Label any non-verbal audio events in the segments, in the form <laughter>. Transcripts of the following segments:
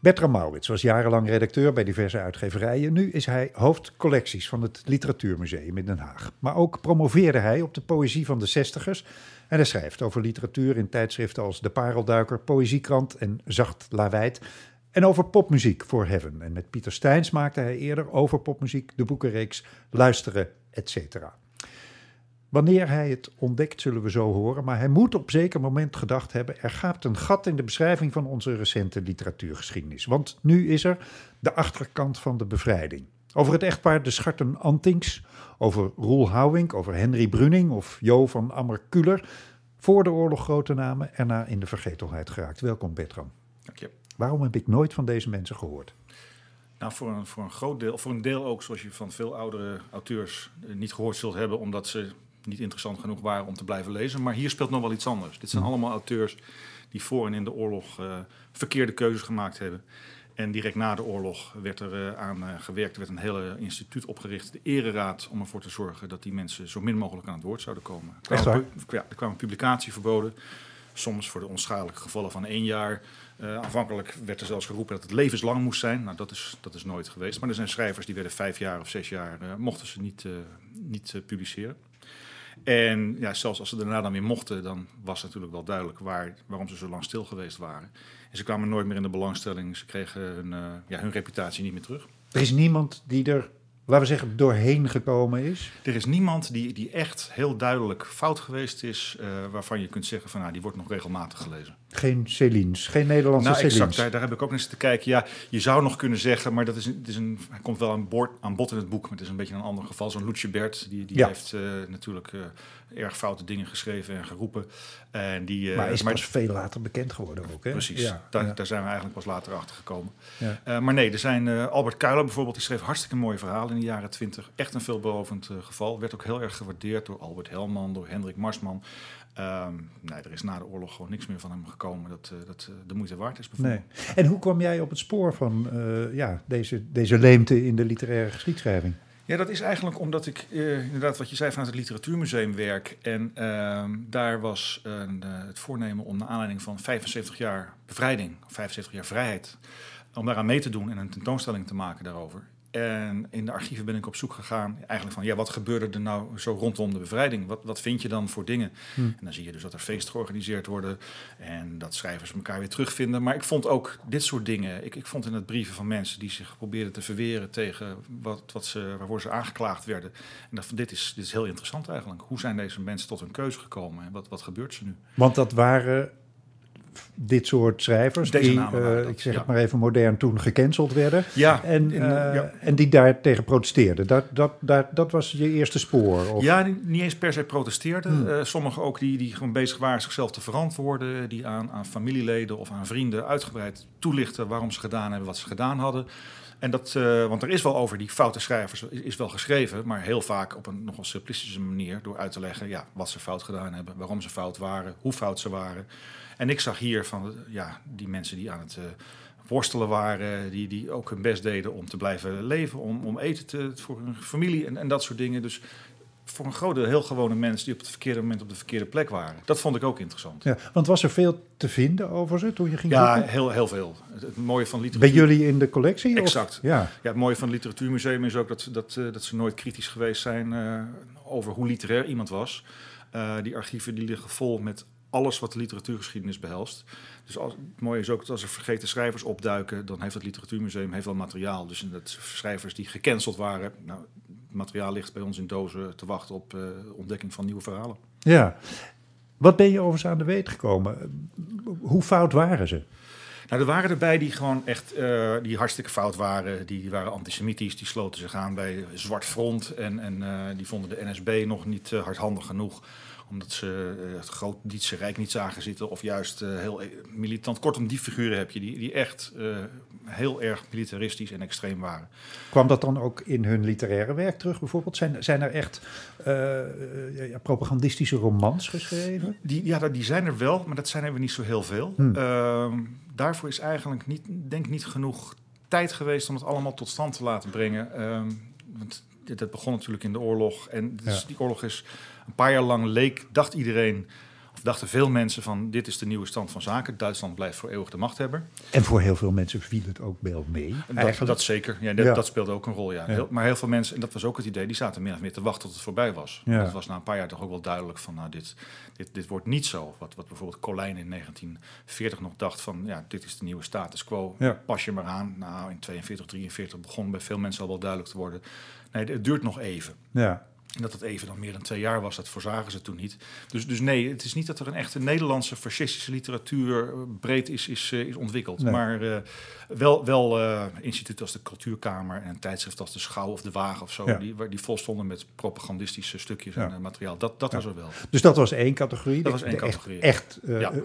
Bertram Maurits was jarenlang redacteur bij diverse uitgeverijen. Nu is hij hoofdcollecties van het Literatuurmuseum in Den Haag. Maar ook promoveerde hij op de poëzie van de zestigers. En hij schrijft over literatuur in tijdschriften als De Parelduiker, Poëziekrant en Zacht Lawijd. En over popmuziek voor Heaven. En met Pieter Steins maakte hij eerder over popmuziek de boekenreeks Luisteren, etc. Wanneer hij het ontdekt, zullen we zo horen. Maar hij moet op zeker moment gedacht hebben: er gaat een gat in de beschrijving van onze recente literatuurgeschiedenis. Want nu is er de achterkant van de bevrijding. Over het echtpaar de Scharten Antings, over Roel Houwink, over Henry Bruning of Jo van Ammer-Kuller. Voor de oorlog grote namen, erna in de vergetelheid geraakt. Welkom Bertram. Dank je. Waarom heb ik nooit van deze mensen gehoord? Nou, voor een, voor een groot deel, voor een deel ook, zoals je van veel oudere auteurs eh, niet gehoord zult hebben, omdat ze niet interessant genoeg waren om te blijven lezen. Maar hier speelt nog wel iets anders. Dit zijn allemaal auteurs die voor en in de oorlog uh, verkeerde keuzes gemaakt hebben. En direct na de oorlog werd er uh, aan uh, gewerkt, er werd een hele instituut opgericht, de Ereraad, om ervoor te zorgen dat die mensen zo min mogelijk aan het woord zouden komen. Er kwamen, ja, er kwamen publicatieverboden, soms voor de onschadelijke gevallen van één jaar. Uh, aanvankelijk werd er zelfs geroepen dat het levenslang moest zijn. Nou, dat is, dat is nooit geweest. Maar er zijn schrijvers die werden vijf jaar of zes jaar, mochten ze niet, niet publiceren. En ja, zelfs als ze daarna dan weer mochten, dan was natuurlijk wel duidelijk waar, waarom ze zo lang stil geweest waren. En ze kwamen nooit meer in de belangstelling. Ze kregen hun, uh, ja, hun reputatie niet meer terug. Er is niemand die er laten we zeggen, doorheen gekomen is? Er is niemand die, die echt heel duidelijk fout geweest is, uh, waarvan je kunt zeggen van nou, die wordt nog regelmatig gelezen. Geen Celine's, geen Nederlandse nou, Celine's. Exact, daar, daar, heb ik ook eens te kijken. Ja, je zou nog kunnen zeggen, maar dat is, het is een, hij komt wel aan, boord, aan bod in het boek, maar het is een beetje een ander geval. Zo'n Loetje Bert, die, die ja. heeft uh, natuurlijk uh, erg foute dingen geschreven en geroepen. En die, maar is maar, pas veel later bekend geworden ook, hè? Precies, ja, daar, ja. daar, zijn we eigenlijk pas later achter gekomen. maar nee, er zijn Albert Kuiler bijvoorbeeld, die schreef hartstikke mooie verhalen in de jaren twintig. Echt een veelbelovend geval. Werd ook heel erg gewaardeerd door Albert Helman, door Hendrik Marsman. Um, nee, er is na de oorlog gewoon niks meer van hem gekomen dat, uh, dat uh, de moeite waard is. Nee. En hoe kwam jij op het spoor van ja, deze, deze leemte in de literaire geschiedschrijving? Ja, dat is eigenlijk omdat ik inderdaad wat je zei vanuit het literatuurmuseum werk. En ehm, daar was het voornemen om naar aanleiding van 75 jaar bevrijding, 75 jaar vrijheid, om daaraan mee te doen en een tentoonstelling te maken daarover. En in de archieven ben ik op zoek gegaan, eigenlijk van ja, wat gebeurde er nou zo rondom de bevrijding? Wat, wat vind je dan voor dingen? Hm. En dan zie je dus dat er feesten georganiseerd worden en dat schrijvers elkaar weer terugvinden. Maar ik vond ook dit soort dingen. Ik, ik vond in het brieven van mensen die zich probeerden te verweren tegen wat, wat ze, waarvoor ze aangeklaagd werden. En dat, dit, is, dit is heel interessant eigenlijk. Hoe zijn deze mensen tot hun keuze gekomen en wat, wat gebeurt ze nu? Want dat waren dit soort schrijvers, Deze die, uh, ik zeg het maar even modern, toen gecanceld werden. Ja, en, in, uh, ja. en die daar tegen protesteerden. Dat, dat, dat, dat was je eerste spoor? Of? Ja, niet eens per se protesteerden. Hmm. Uh, sommigen ook die, die gewoon bezig waren zichzelf te verantwoorden. Die aan, aan familieleden of aan vrienden uitgebreid toelichten waarom ze gedaan hebben wat ze gedaan hadden. En dat, uh, want er is wel over die foute schrijvers, is, is, wel geschreven, maar heel vaak op een nogal simplistische manier door uit te leggen ja, wat ze fout gedaan hebben, waarom ze fout waren, hoe fout ze waren. En ik zag hier van ja, die mensen die aan het uh, worstelen waren, die, die ook hun best deden om te blijven leven, om, om eten te, voor hun familie en, en dat soort dingen. Dus voor een groot deel heel gewone mensen die op het verkeerde moment op de verkeerde plek waren. Dat vond ik ook interessant. Ja, want was er veel te vinden over ze toen je ging Ja, zoeken? heel, heel veel. Het, het, mooie van literatuur... Bij jullie in de collectie? Exact. Of? Ja. ja, het mooie van het literatuurmuseum is ook dat, dat, uh, dat ze nooit kritisch geweest zijn uh, over hoe literair iemand was. Uh, die archieven die liggen vol met alles wat de literatuurgeschiedenis behelst. Dus als, het mooie is ook dat als er vergeten schrijvers opduiken, dan heeft het literatuurmuseum heeft wel materiaal. Dus dat schrijvers die gecanceld waren, nou, het materiaal ligt bij ons in dozen te wachten op uh, ontdekking van nieuwe verhalen. Ja. Wat ben je overigens aan de weet gekomen? Hoe fout waren ze? Nou, er waren erbij die gewoon echt uh, die hartstikke fout waren. Die, die, waren antisemitisch, die sloten zich aan bij Zwart Front. En, en uh, die vonden de NSB nog niet hardhandig genoeg omdat ze uh, het groot-Dietse Rijk niet zagen zitten. Of juist uh, heel militant. Kortom, die figuren heb je die, die echt heel erg militaristisch en extreem waren. Kwam dat dan ook in hun literaire werk terug bijvoorbeeld? Zijn, zijn er echt ja, propagandistische romans geschreven? Die, ja, die zijn er wel, maar dat zijn er niet zo heel veel. Hmm. daarvoor is eigenlijk niet, denk niet genoeg tijd geweest om het allemaal tot stand te laten brengen. want dat begon natuurlijk in de oorlog. En dus die oorlog is een paar jaar lang leek, dacht iedereen dachten veel mensen van dit is de nieuwe stand van zaken. Duitsland blijft voor eeuwig de machthebber. En voor heel veel mensen viel het ook wel mee. Dat, dat zeker. Ja, dat, dat, speelde ook een rol. Ja. maar heel veel mensen, en dat was ook het idee, die zaten meer of meer te wachten tot het voorbij was. Ja. Dat was na een paar jaar toch ook wel duidelijk van nou, dit, dit, dit wordt niet zo. Wat, wat bijvoorbeeld Colijn in 1940 nog dacht van ja, dit is de nieuwe status quo. Pas je maar aan. Nou, in 42, 43 begon bij veel mensen al wel duidelijk te worden. Nee, het duurt nog even. Ja. En dat het even dan meer dan twee jaar was, dat voorzagen ze toen niet. Dus, dus nee, het is niet dat er een echte Nederlandse fascistische literatuur eh, breed is, is, eh, is ontwikkeld. Maar uh, wel, wel uh, instituten als de Cultuurkamer en een tijdschrift als de Schouw of de Wagen of zo, die, die vol stonden met propagandistische stukjes en materiaal. Dat, dat was er wel. Dus dat was één categorie? Dat was één categorie. Echt,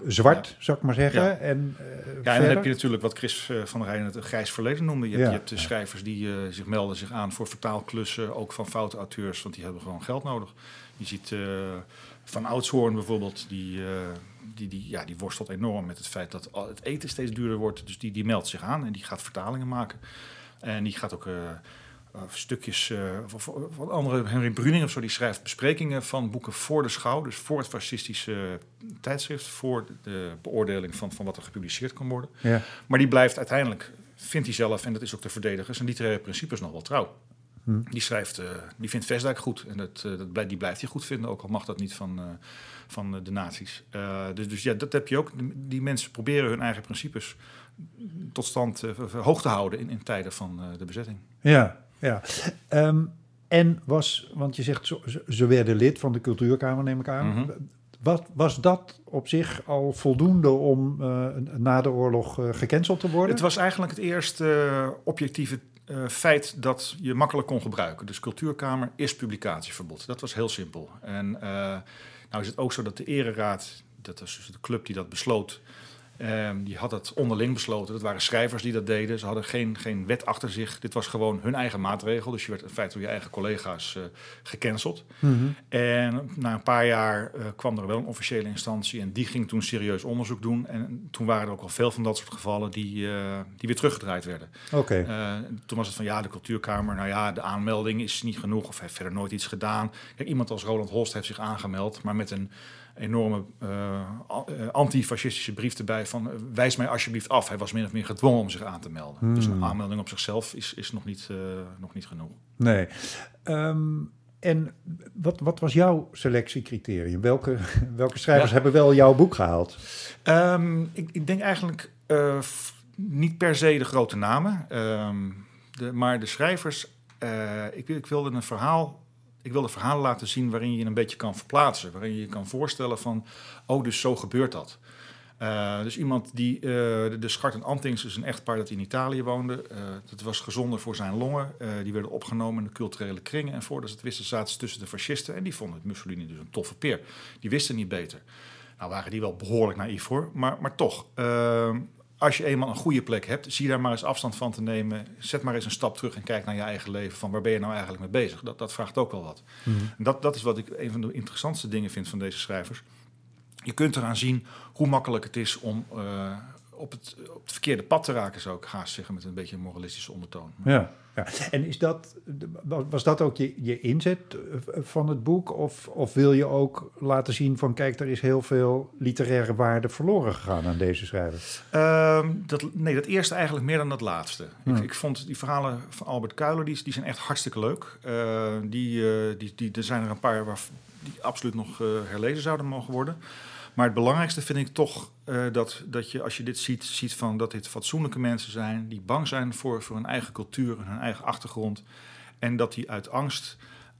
zwart, zou ik maar zeggen. En, ja, en dan heb je natuurlijk wat Chris van der Rijn het grijs verleden noemde. Je hebt, je hebt de schrijvers die zich melden zich aan voor vertaalklussen, ook van foute auteurs, want die hebben gewoon geld nodig. Je ziet uh, Van Oudshoorn bijvoorbeeld, die, uh, die, die, ja, die worstelt enorm met het feit dat het eten steeds duurder wordt. Dus die, die meldt zich aan en die gaat vertalingen maken. En die gaat ook uh, stukjes van, van andere, Henry Bruning of zo, die schrijft besprekingen van boeken voor de schouw. Dus voor het fascistische tijdschrift, voor de beoordeling van, van wat er gepubliceerd kan worden. Ja. Maar die blijft uiteindelijk, vindt hij zelf, en dat is ook de verdediger, zijn literaire principes nog wel trouw. Hm. Die schrijft, uh, die vindt Vestdijk goed. En dat, uh, dat blijft, die blijft hij goed vinden, ook al mag dat niet van, uh, van de nazi's. dus, dus ja, dat heb je ook. Die mensen proberen hun eigen principes tot stand hoog te houden in, in tijden van de bezetting. Ja, ja. Um, en was, want je zegt, ze, ze werden lid van de cultuurkamer, neem ik aan. Mm -hmm. Wat, was dat op zich al voldoende om uh, na de oorlog uh, gecanceld te worden? Het was eigenlijk het eerste uh, objectieve uh, feit dat je makkelijk kon gebruiken. Dus cultuurkamer is publicatieverbod. Dat was heel simpel. En uh, nou is het ook zo dat de ereraad, dat was dus de club die dat besloot, Um, die had het onderling besloten. Dat waren schrijvers die dat deden. Ze hadden geen, geen wet achter zich. Dit was gewoon hun eigen maatregel. Dus je werd in feite door je eigen collega's uh, gecanceld. Mm -hmm. En na een paar jaar uh, kwam er wel een officiële instantie. En die ging toen serieus onderzoek doen. En toen waren er ook al veel van dat soort gevallen die, uh, die weer teruggedraaid werden. Oké. toen was het van ja, de cultuurkamer. Nou ja, de aanmelding is niet genoeg. Of heeft verder nooit iets gedaan. Kijk, iemand als Roland Holst heeft zich aangemeld. Maar met een enorme uh, antifascistische brief erbij van uh, wijs mij alsjeblieft af. Hij was min of meer gedwongen om zich aan te melden. Hmm. Dus een aanmelding op zichzelf is, is nog, niet, uh, nog niet genoeg. Nee. Um, en wat, wat was jouw selectiecriterium? Welke, <laughs> welke schrijvers ja. hebben wel jouw boek gehaald? Um, ik, ik, denk eigenlijk niet per se de grote namen, um, de, maar de schrijvers. ik, ik wilde een verhaal ik wilde verhalen laten zien waarin je je een beetje kan verplaatsen. Waarin je je kan voorstellen van, oh, dus zo gebeurt dat. Uh, dus iemand die, uh, de, de Schart en Antings is een echtpaar dat in Italië woonde. Uh, dat was gezonder voor zijn longen. die werden opgenomen in de culturele kringen. En voordat ze het wisten zaten ze tussen de fascisten. En die vonden het Mussolini dus een toffe peer. Die wisten niet beter. Nou waren die wel behoorlijk naïef voor, maar, maar toch als je eenmaal een goede plek hebt, zie daar maar eens afstand van te nemen. Zet maar eens een stap terug en kijk naar je eigen leven. Van waar ben je nou eigenlijk mee bezig? Dat, dat vraagt ook wel wat. Mm -hmm. dat, dat is wat ik een van de interessantste dingen vind van deze schrijvers. Je kunt eraan zien hoe makkelijk het is om uh, op, het, op het verkeerde pad te raken, zou ik haast zeggen, met een beetje een moralistische ondertoon. Ja. Ja. En is dat, was dat ook je, je inzet eh, van het boek? Of, of wil je ook laten zien van kijk, er is heel veel literaire waarde verloren gegaan aan deze schrijver? Uh, dat, nee, dat eerste eigenlijk meer dan dat laatste. Ja. Ik, ik, vond die verhalen van Albert Kuiler, die, die zijn echt hartstikke leuk. Uh, die, uh, die, die, er zijn er een paar waar, die absoluut nog uh, herlezen zouden mogen worden. Maar het belangrijkste vind ik toch uh, dat, dat je, als je dit ziet, ziet van dat dit fatsoenlijke mensen zijn die bang zijn voor, voor hun eigen cultuur en hun eigen achtergrond. En dat die uit angst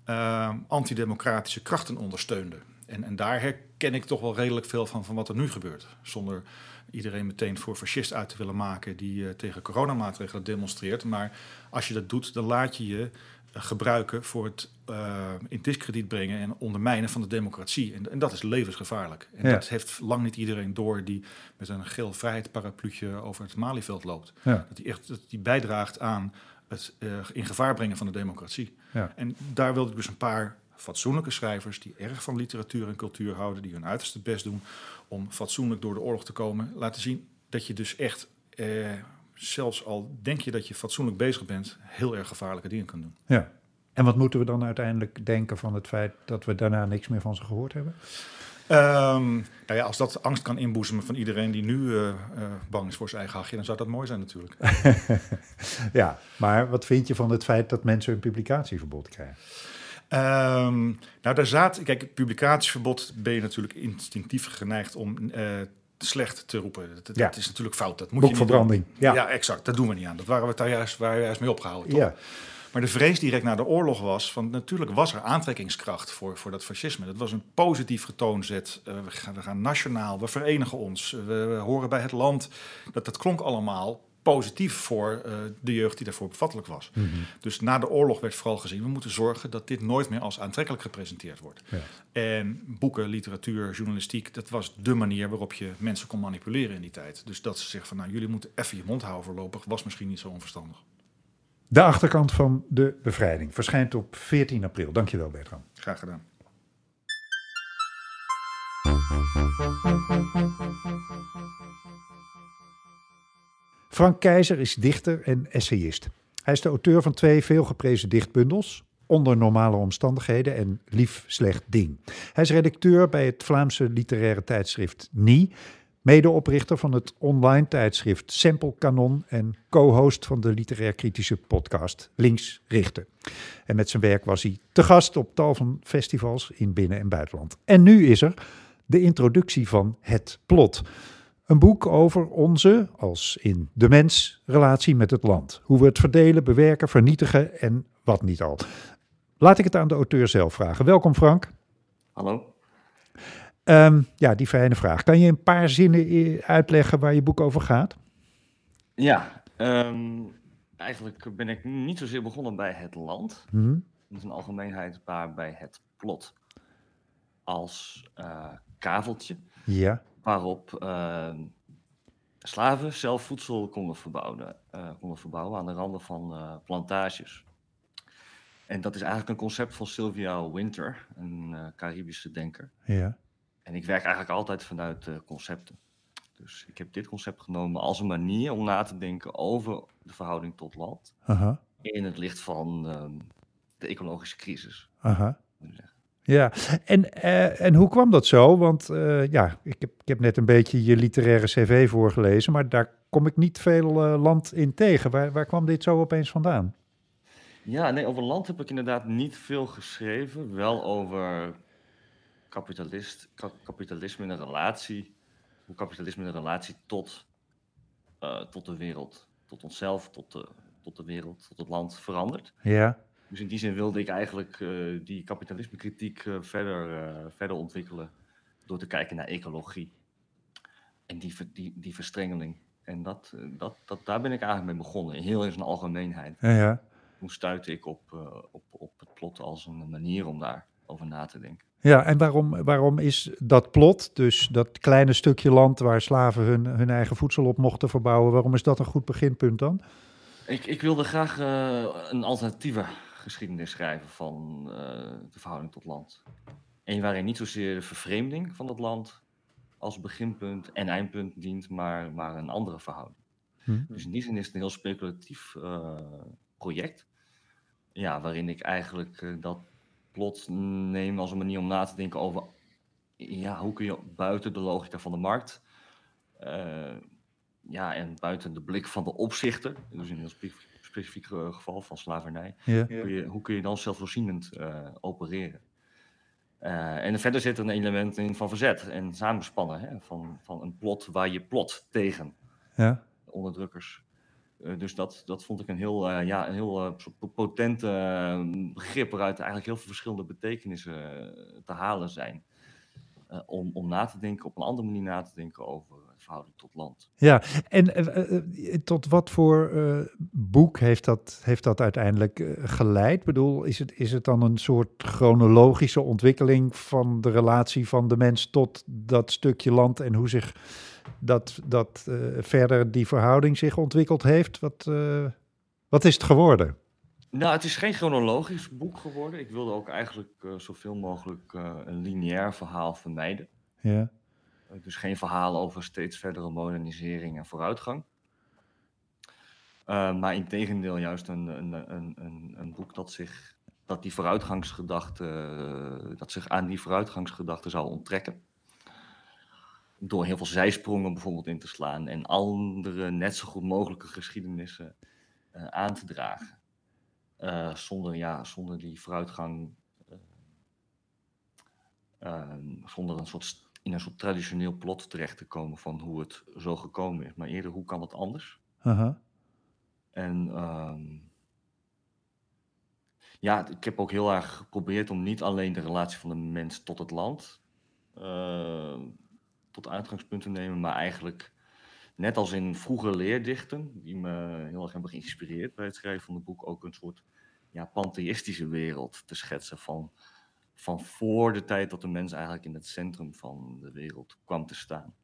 uh, antidemocratische krachten ondersteunden. En, en daar herken ik toch wel redelijk veel van, van wat er nu gebeurt. Zonder iedereen meteen voor fascist uit te willen maken die uh, tegen coronamaatregelen demonstreert. Maar als je dat doet, dan laat je je gebruiken voor het uh, in discrediet brengen en ondermijnen van de democratie. En, en dat is levensgevaarlijk. En ja. dat heeft lang niet iedereen door die met een geel vrijheidsparapluutje over het Malieveld loopt. Ja. Dat die echt dat die bijdraagt aan het uh, in gevaar brengen van de democratie. Ja. En daar wilde ik dus een paar fatsoenlijke schrijvers die erg van literatuur en cultuur houden, die hun uiterste best doen om fatsoenlijk door de oorlog te komen, laten zien dat je dus echt uh, zelfs al denk je dat je fatsoenlijk bezig bent, heel erg gevaarlijke dingen kan doen. Ja, En wat moeten we dan uiteindelijk denken van het feit dat we daarna niks meer van ze gehoord hebben? Ehm, nou ja, als dat angst kan inboezemen van iedereen die nu uh, uh, bang is voor zijn eigen hachje, dan zou dat mooi zijn natuurlijk. <laughs> ja, maar wat vind je van het feit dat mensen een publicatieverbod krijgen? Um, nou, daar zaten, kijk, het publicatieverbod ben je natuurlijk instinctief geneigd om uh, slecht te roepen. Dat, ja. dat, is natuurlijk fout. Dat moet Boekverbranding. Je niet doen. Ja. ja, exact. Dat doen we niet aan. Dat waren we daar juist, waren we juist mee opgehouden. Toch? Ja. Maar de vrees direct na de oorlog was, van natuurlijk was er aantrekkingskracht voor, voor dat fascisme. Dat was een positief getoonzet. Uh, we, gaan, we gaan nationaal, we verenigen ons, we, we, horen bij het land. Dat, dat klonk allemaal positief voor uh, de jeugd die daarvoor bevattelijk was. Mm -hmm. Dus na de oorlog werd vooral gezien, we moeten zorgen dat dit nooit meer als aantrekkelijk gepresenteerd wordt. Ja. En boeken, literatuur, journalistiek, dat was de manier waarop je mensen kon manipuleren in die tijd. Dus dat ze zeggen van, nou, jullie moeten even je mond houden voorlopig, was misschien niet zo onverstandig. De achterkant van de bevrijding verschijnt op 14 april. Dankjewel, Bertram. Graag gedaan. Frank Keizer is dichter en essayist. Hij is de auteur van twee veelgeprezen dichtbundels, Onder normale omstandigheden en Lief slecht ding. Hij is redacteur bij het Vlaamse literaire tijdschrift Nie, medeoprichter van het online tijdschrift Sample Kanon en co-host van de literair kritische podcast Links Richten. En met zijn werk was hij te gast op tal van festivals in binnen- en buitenland. En nu is er de introductie van Het Plot. Een boek over onze, als in de mens, relatie met het land. Hoe we het verdelen, bewerken, vernietigen en wat niet al. Laat ik het aan de auteur zelf vragen. Welkom Frank. Hallo. Um, ja, die fijne vraag. Kan je een paar zinnen uitleggen waar je boek over gaat? Ja, um, eigenlijk ben ik niet zozeer begonnen bij het land. Hmm. Is een algemeenheid, maar bij het plot. Als uh, kaveltje. Ja. Waarop uh, slaven zelf voedsel konden verbouwen, uh, konden verbouwen aan de randen van uh, plantages. En dat is eigenlijk een concept van Sylvia Winter, een uh, Caribische denker. Ja. En ik werk eigenlijk altijd vanuit concepten. Dus ik heb dit concept genomen als een manier om na te denken over de verhouding tot land. In het licht van uh, de ecologische crisis. Aha. Ja, en, uh, en hoe kwam dat zo? Want uh, ja, ik heb, ik heb net een beetje je literaire cv voorgelezen, maar daar kom ik niet veel uh, land in tegen. Waar, waar kwam dit zo opeens vandaan? Ja, nee, over land heb ik inderdaad niet veel geschreven. Wel over kapitalist, kapitalisme in een relatie. Hoe kapitalisme in een relatie tot, tot de wereld, tot onszelf, tot de, tot de wereld, tot het land verandert. Ja. Dus in die zin wilde ik eigenlijk uh, die kapitalisme-kritiek uh, verder, verder ontwikkelen. Door te kijken naar ecologie. En die, die, die verstrengeling. En dat, dat, dat, daar ben ik eigenlijk mee begonnen. Heel in zijn algemeenheid. Ja, ja. Hoe stuitte ik op, op, op het plot als een manier om daarover na te denken. Ja, en waarom, waarom is dat plot, dus dat kleine stukje land waar slaven hun, hun eigen voedsel op mochten verbouwen, waarom is dat een goed beginpunt dan? Ik, ik wilde graag uh, een alternatieve geschiedenis schrijven van uh, de verhouding tot land. Een waarin niet zozeer de vervreemding van het land als beginpunt en eindpunt dient, maar, maar een andere verhouding. Hm. Dus in die zin is het een heel speculatief uh, project. Ja, waarin ik eigenlijk uh, dat plot neem als een manier om na te denken over ja, hoe kun je buiten de logica van de markt ja, en buiten de blik van de opzichter, dus in een heel specifiek, uh, geval van slavernij, Ja. kun je, hoe kun je dan zelfvoorzienend uh, opereren? Uh, en verder zit er een element in van verzet en samenspannen, hè, van, van een plot waar je plot tegen Ja. onderdrukkers. Uh, dus dat, dat vond ik een heel, uh, ja, een heel uh, potent begrip waaruit eigenlijk heel veel verschillende betekenissen te halen zijn. om, om na te denken, op een andere manier na te denken over verhouding tot land. Ja, en tot wat voor boek heeft dat, heeft dat uiteindelijk geleid? Ik bedoel, is het, is het dan een soort chronologische ontwikkeling van de relatie van de mens tot dat stukje land en hoe zich dat, dat verder die verhouding zich ontwikkeld heeft. Wat, wat is het geworden? Nou, het is geen chronologisch boek geworden. Ik wilde ook eigenlijk uh, zoveel mogelijk een lineair verhaal vermijden. Ja. Dus geen verhaal over steeds verdere modernisering en vooruitgang. maar in tegendeel juist een, een, een, een, boek dat zich dat die vooruitgangsgedachte, dat zich aan die vooruitgangsgedachte zou onttrekken. Door heel veel zijsprongen bijvoorbeeld in te slaan en andere net zo goed mogelijke geschiedenissen aan te dragen. zonder, ja, zonder die vooruitgang, zonder een soort in een soort traditioneel plot terecht te komen van hoe het zo gekomen is. Maar eerder, hoe kan het anders? En ehm, ja, ik heb ook heel erg geprobeerd om niet alleen de relatie van de mens tot het land uh, tot uitgangspunt te nemen, maar eigenlijk net als in vroege leerdichten, die me heel erg hebben geïnspireerd bij het schrijven van het boek, ook een soort ja, pantheïstische wereld te schetsen van van voor de tijd dat de mens eigenlijk in het centrum van de wereld kwam te staan.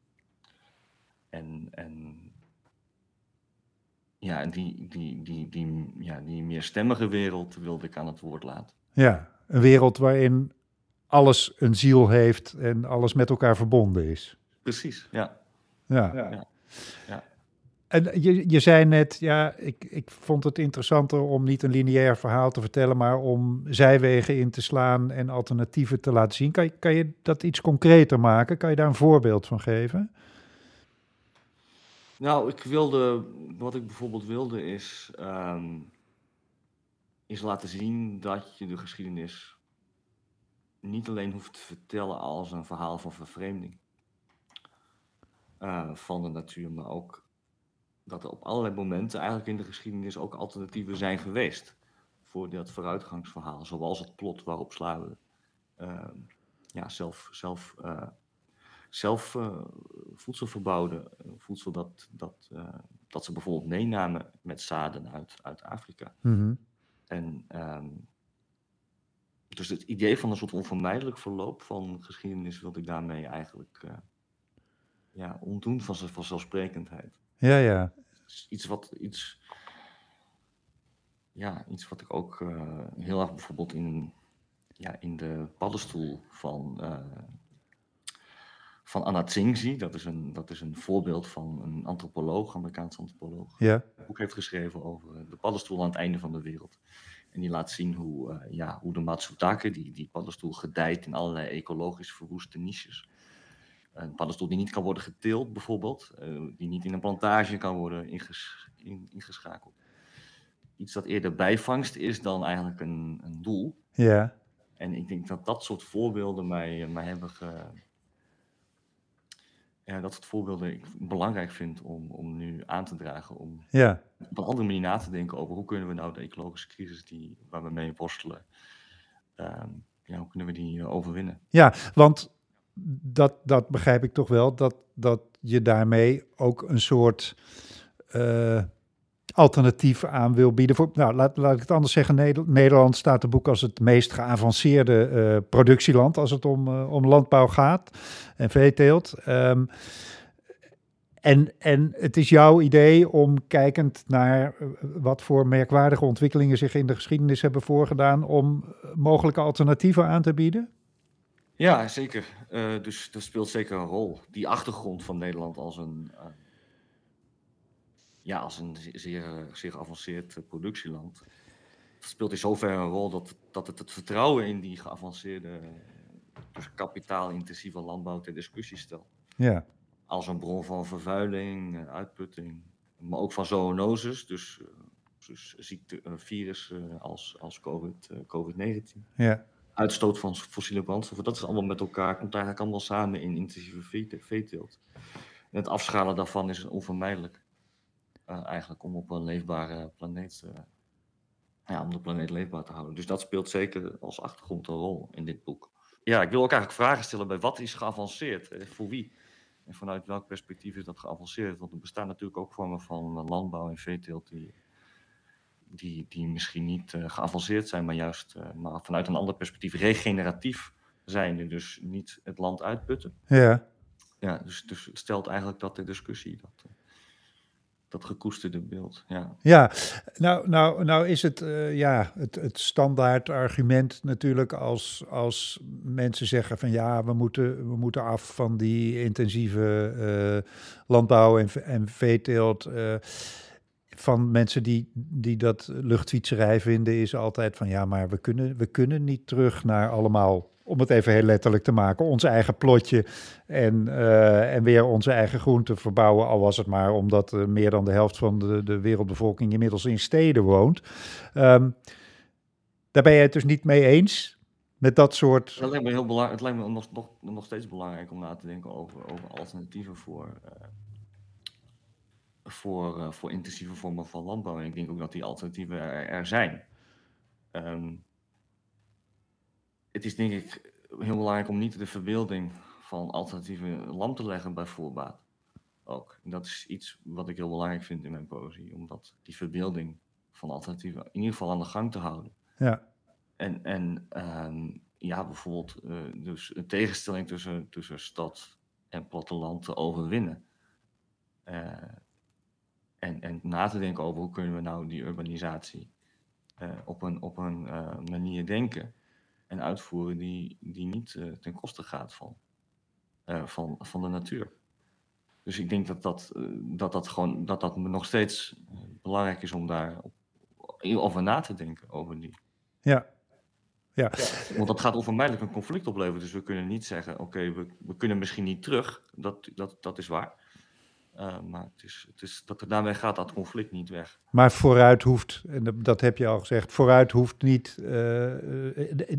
En, en ja, en die, die, die, die, ja, die meerstemmige wereld wilde ik aan het woord laten. Ja, een wereld waarin alles een ziel heeft en alles met elkaar verbonden is. Precies, ja. Ja. ja. ja. En je, je zei net, ja, ik, ik vond het interessanter om niet een lineair verhaal te vertellen, maar om zijwegen in te slaan en alternatieven te laten zien. Kan je, kan je dat iets concreter maken? Kan je daar een voorbeeld van geven? Nou, ik wilde, wat ik bijvoorbeeld wilde is, ehm, is laten zien dat je de geschiedenis niet alleen hoeft te vertellen als een verhaal van vervreemding uh, van de natuur, maar ook dat er op allerlei momenten eigenlijk in de geschiedenis ook alternatieven zijn geweest voor dat vooruitgangsverhaal, zoals het plot waarop slaven uh, ja, zelf, zelf, uh, zelf uh, voedsel verbouwden, voedsel dat, dat, dat ze bijvoorbeeld meenamen met zaden uit, uit Afrika. Mm-hmm. En um, dus het idee van een soort onvermijdelijk verloop van geschiedenis wilde ik daarmee eigenlijk ja, ontdoen van zijn vanzelfsprekendheid. Ja, ja. Iets wat, iets, ja, iets wat ik ook uh, heel erg bijvoorbeeld in, ja, in de paddenstoel van, uh, van Anna Tsing zie. Dat is, een, dat is een voorbeeld van een antropoloog, Amerikaanse antropoloog. Ja. Een boek heeft geschreven over de paddenstoel aan het einde van de wereld. En die laat zien hoe, uh, ja, hoe de Matsutake, die, die paddenstoel, gedijt in allerlei ecologisch verwoeste niches. Een paddenstoel die niet kan worden geteeld, bijvoorbeeld, uh, die niet in een plantage kan worden inges in, ingeschakeld. Iets dat eerder bijvangst is dan eigenlijk een, een doel. Ja. En ik denk dat dat soort voorbeelden mij, mij hebben ge... Ja, dat soort voorbeelden ik belangrijk vind om, om nu aan te dragen. Om ja. op een andere manier na te denken over hoe kunnen we nou de ecologische crisis die, waar we mee worstelen, um, ja, hoe kunnen we die overwinnen? Ja, want dat, dat begrijp ik toch wel, dat, dat je daarmee ook een soort uh, alternatief aan wil bieden. Voor, nou, laat, laat ik het anders zeggen. Nederland staat de boek als het meest geavanceerde uh, productieland als het om, uh, om landbouw gaat en veeteelt. Um, en, en het is jouw idee om kijkend naar wat voor merkwaardige ontwikkelingen zich in de geschiedenis hebben voorgedaan, om mogelijke alternatieven aan te bieden? Ja, zeker. Uh, dus dat speelt zeker een rol. Die achtergrond van Nederland als een, uh, ja, als een zeer, zeer geavanceerd productieland. Speelt in zoverre een rol dat, dat het het vertrouwen in die geavanceerde, dus kapitaalintensieve landbouw ter discussie stelt. Ja. Als een bron van vervuiling, uitputting, maar ook van zoonoses, dus, dus ziekte, virussen als, als COVID, COVID-19. Ja uitstoot van fossiele brandstoffen, dat is allemaal met elkaar, komt eigenlijk allemaal samen in intensieve veeteelt. En het afschalen daarvan is onvermijdelijk. Uh, eigenlijk om op een leefbare planeet, ja, om de planeet leefbaar te houden. Dus dat speelt zeker als achtergrond een rol in dit boek. Ja, ik wil ook eigenlijk vragen stellen bij wat is geavanceerd? Eh, voor wie? En vanuit welk perspectief is dat geavanceerd? Want er bestaan natuurlijk ook vormen van landbouw en veeteelt die die, die misschien niet uh, geavanceerd zijn, maar juist uh, maar vanuit een ander perspectief regeneratief zijn. Dus niet het land uitputten. Ja. Ja, dus, dus het stelt eigenlijk dat de discussie, dat, uh, dat gekoesterde beeld. Ja, ja nou, nou, nou is het, ja, het, het standaard argument natuurlijk als, als mensen zeggen van ja, we moeten, we moeten af van die intensieve landbouw en, en veeteelt van mensen die, die dat luchtfietserij vinden, is altijd van ja, maar we kunnen, we kunnen niet terug naar allemaal, om het even heel letterlijk te maken, ons eigen plotje en, eh, en weer onze eigen groenten verbouwen. Al was het maar omdat uh, meer dan de helft van de, de wereldbevolking inmiddels in steden woont. Um, daar ben je het dus niet mee eens met dat soort. Het lijkt me, heel belangrijk, het lijkt me nog, nog, nog steeds belangrijk om na te denken over, over alternatieven voor. Uh, voor, uh, voor intensieve vormen van landbouw. En ik denk ook dat die alternatieven er, er zijn. Um, het is denk ik heel belangrijk om niet de verbeelding van alternatieve lam te leggen bij voorbaat. Ook. En dat is iets wat ik heel belangrijk vind in mijn poëzie. Om dat, die verbeelding van alternatieven in ieder geval aan de gang te houden. Ja. En, en um, ja, bijvoorbeeld uh, dus een tegenstelling tussen, tussen stad en platteland te overwinnen. Uh, en, en na te denken over hoe kunnen we nou die urbanisatie uh, op een, op een uh, manier denken en uitvoeren die, die niet uh, ten koste gaat van, van, van de natuur. Dus ik denk dat dat, dat, dat, gewoon, dat, dat nog steeds belangrijk is om daar op, over na te denken, over die. Ja. Ja. Want dat gaat onvermijdelijk een conflict opleveren. Dus we kunnen niet zeggen, oké, okay, we, we kunnen misschien niet terug. Dat, dat, dat is waar. Uh, maar het is, het is, dat, daarmee gaat dat conflict niet weg. Maar vooruit hoeft, en dat heb je al gezegd, vooruit hoeft niet uh,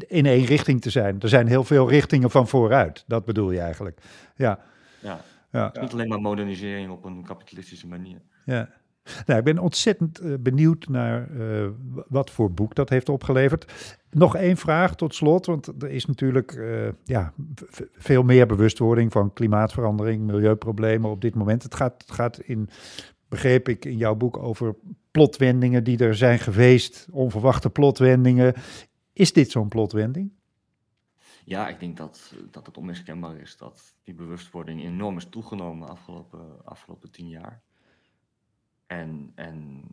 in één richting te zijn. Er zijn heel veel richtingen van vooruit. Dat bedoel je eigenlijk. Ja. Ja. ja. Niet alleen maar modernisering op een kapitalistische manier. Ja. Nou, ik ben ontzettend uh, benieuwd naar uh, wat voor boek dat heeft opgeleverd. Nog één vraag tot slot, want er is natuurlijk uh, ja, veel meer bewustwording van klimaatverandering, milieuproblemen op dit moment. Het gaat, het gaat in, begreep ik in jouw boek, over plotwendingen die er zijn geweest, onverwachte plotwendingen. Is dit zo'n plotwending? Ja, ik denk dat, dat het onmiskenbaar is dat die bewustwording enorm is toegenomen de afgelopen, afgelopen tien jaar. En, en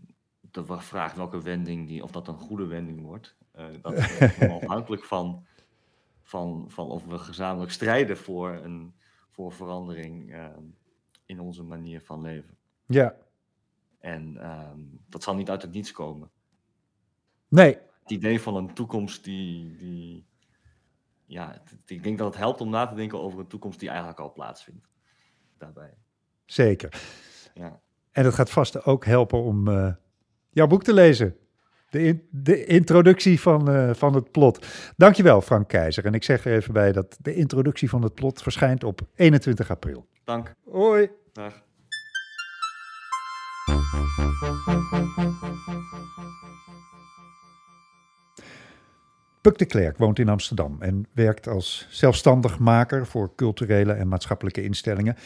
de vraag welke wending, die, of dat een goede wending wordt, uh, dat <laughs> is afhankelijk van, van, van of we gezamenlijk strijden voor, een, voor verandering uh, in onze manier van leven. Ja. En uh, dat zal niet uit het niets komen. Nee. Het idee van een toekomst die. die ja, het, ik denk dat het helpt om na te denken over een toekomst die eigenlijk al plaatsvindt. Daarbij. Zeker. Ja. En het gaat vast ook helpen om uh, jouw boek te lezen. De, in, de introductie van, uh, van het plot. Dankjewel, Frank Keizer. En ik zeg er even bij dat de introductie van het plot verschijnt op 21 april. Dank. Hoi. Dag. Puk de Klerk woont in Amsterdam en werkt als zelfstandig maker voor culturele en maatschappelijke instellingen.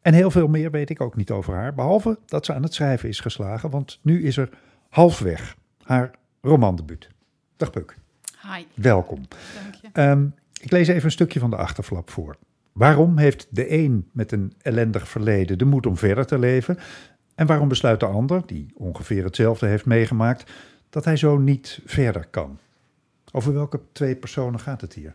En heel veel meer weet ik ook niet over haar, behalve dat ze aan het schrijven is geslagen, want nu is er halfweg haar romandebuut. Dag Puk. Hi. Welkom. Dank je. Um, ik lees even een stukje van de achterflap voor. Waarom heeft de een met een ellendig verleden de moed om verder te leven? En waarom besluit de ander, die ongeveer hetzelfde heeft meegemaakt, dat hij zo niet verder kan? Over welke twee personen gaat het hier?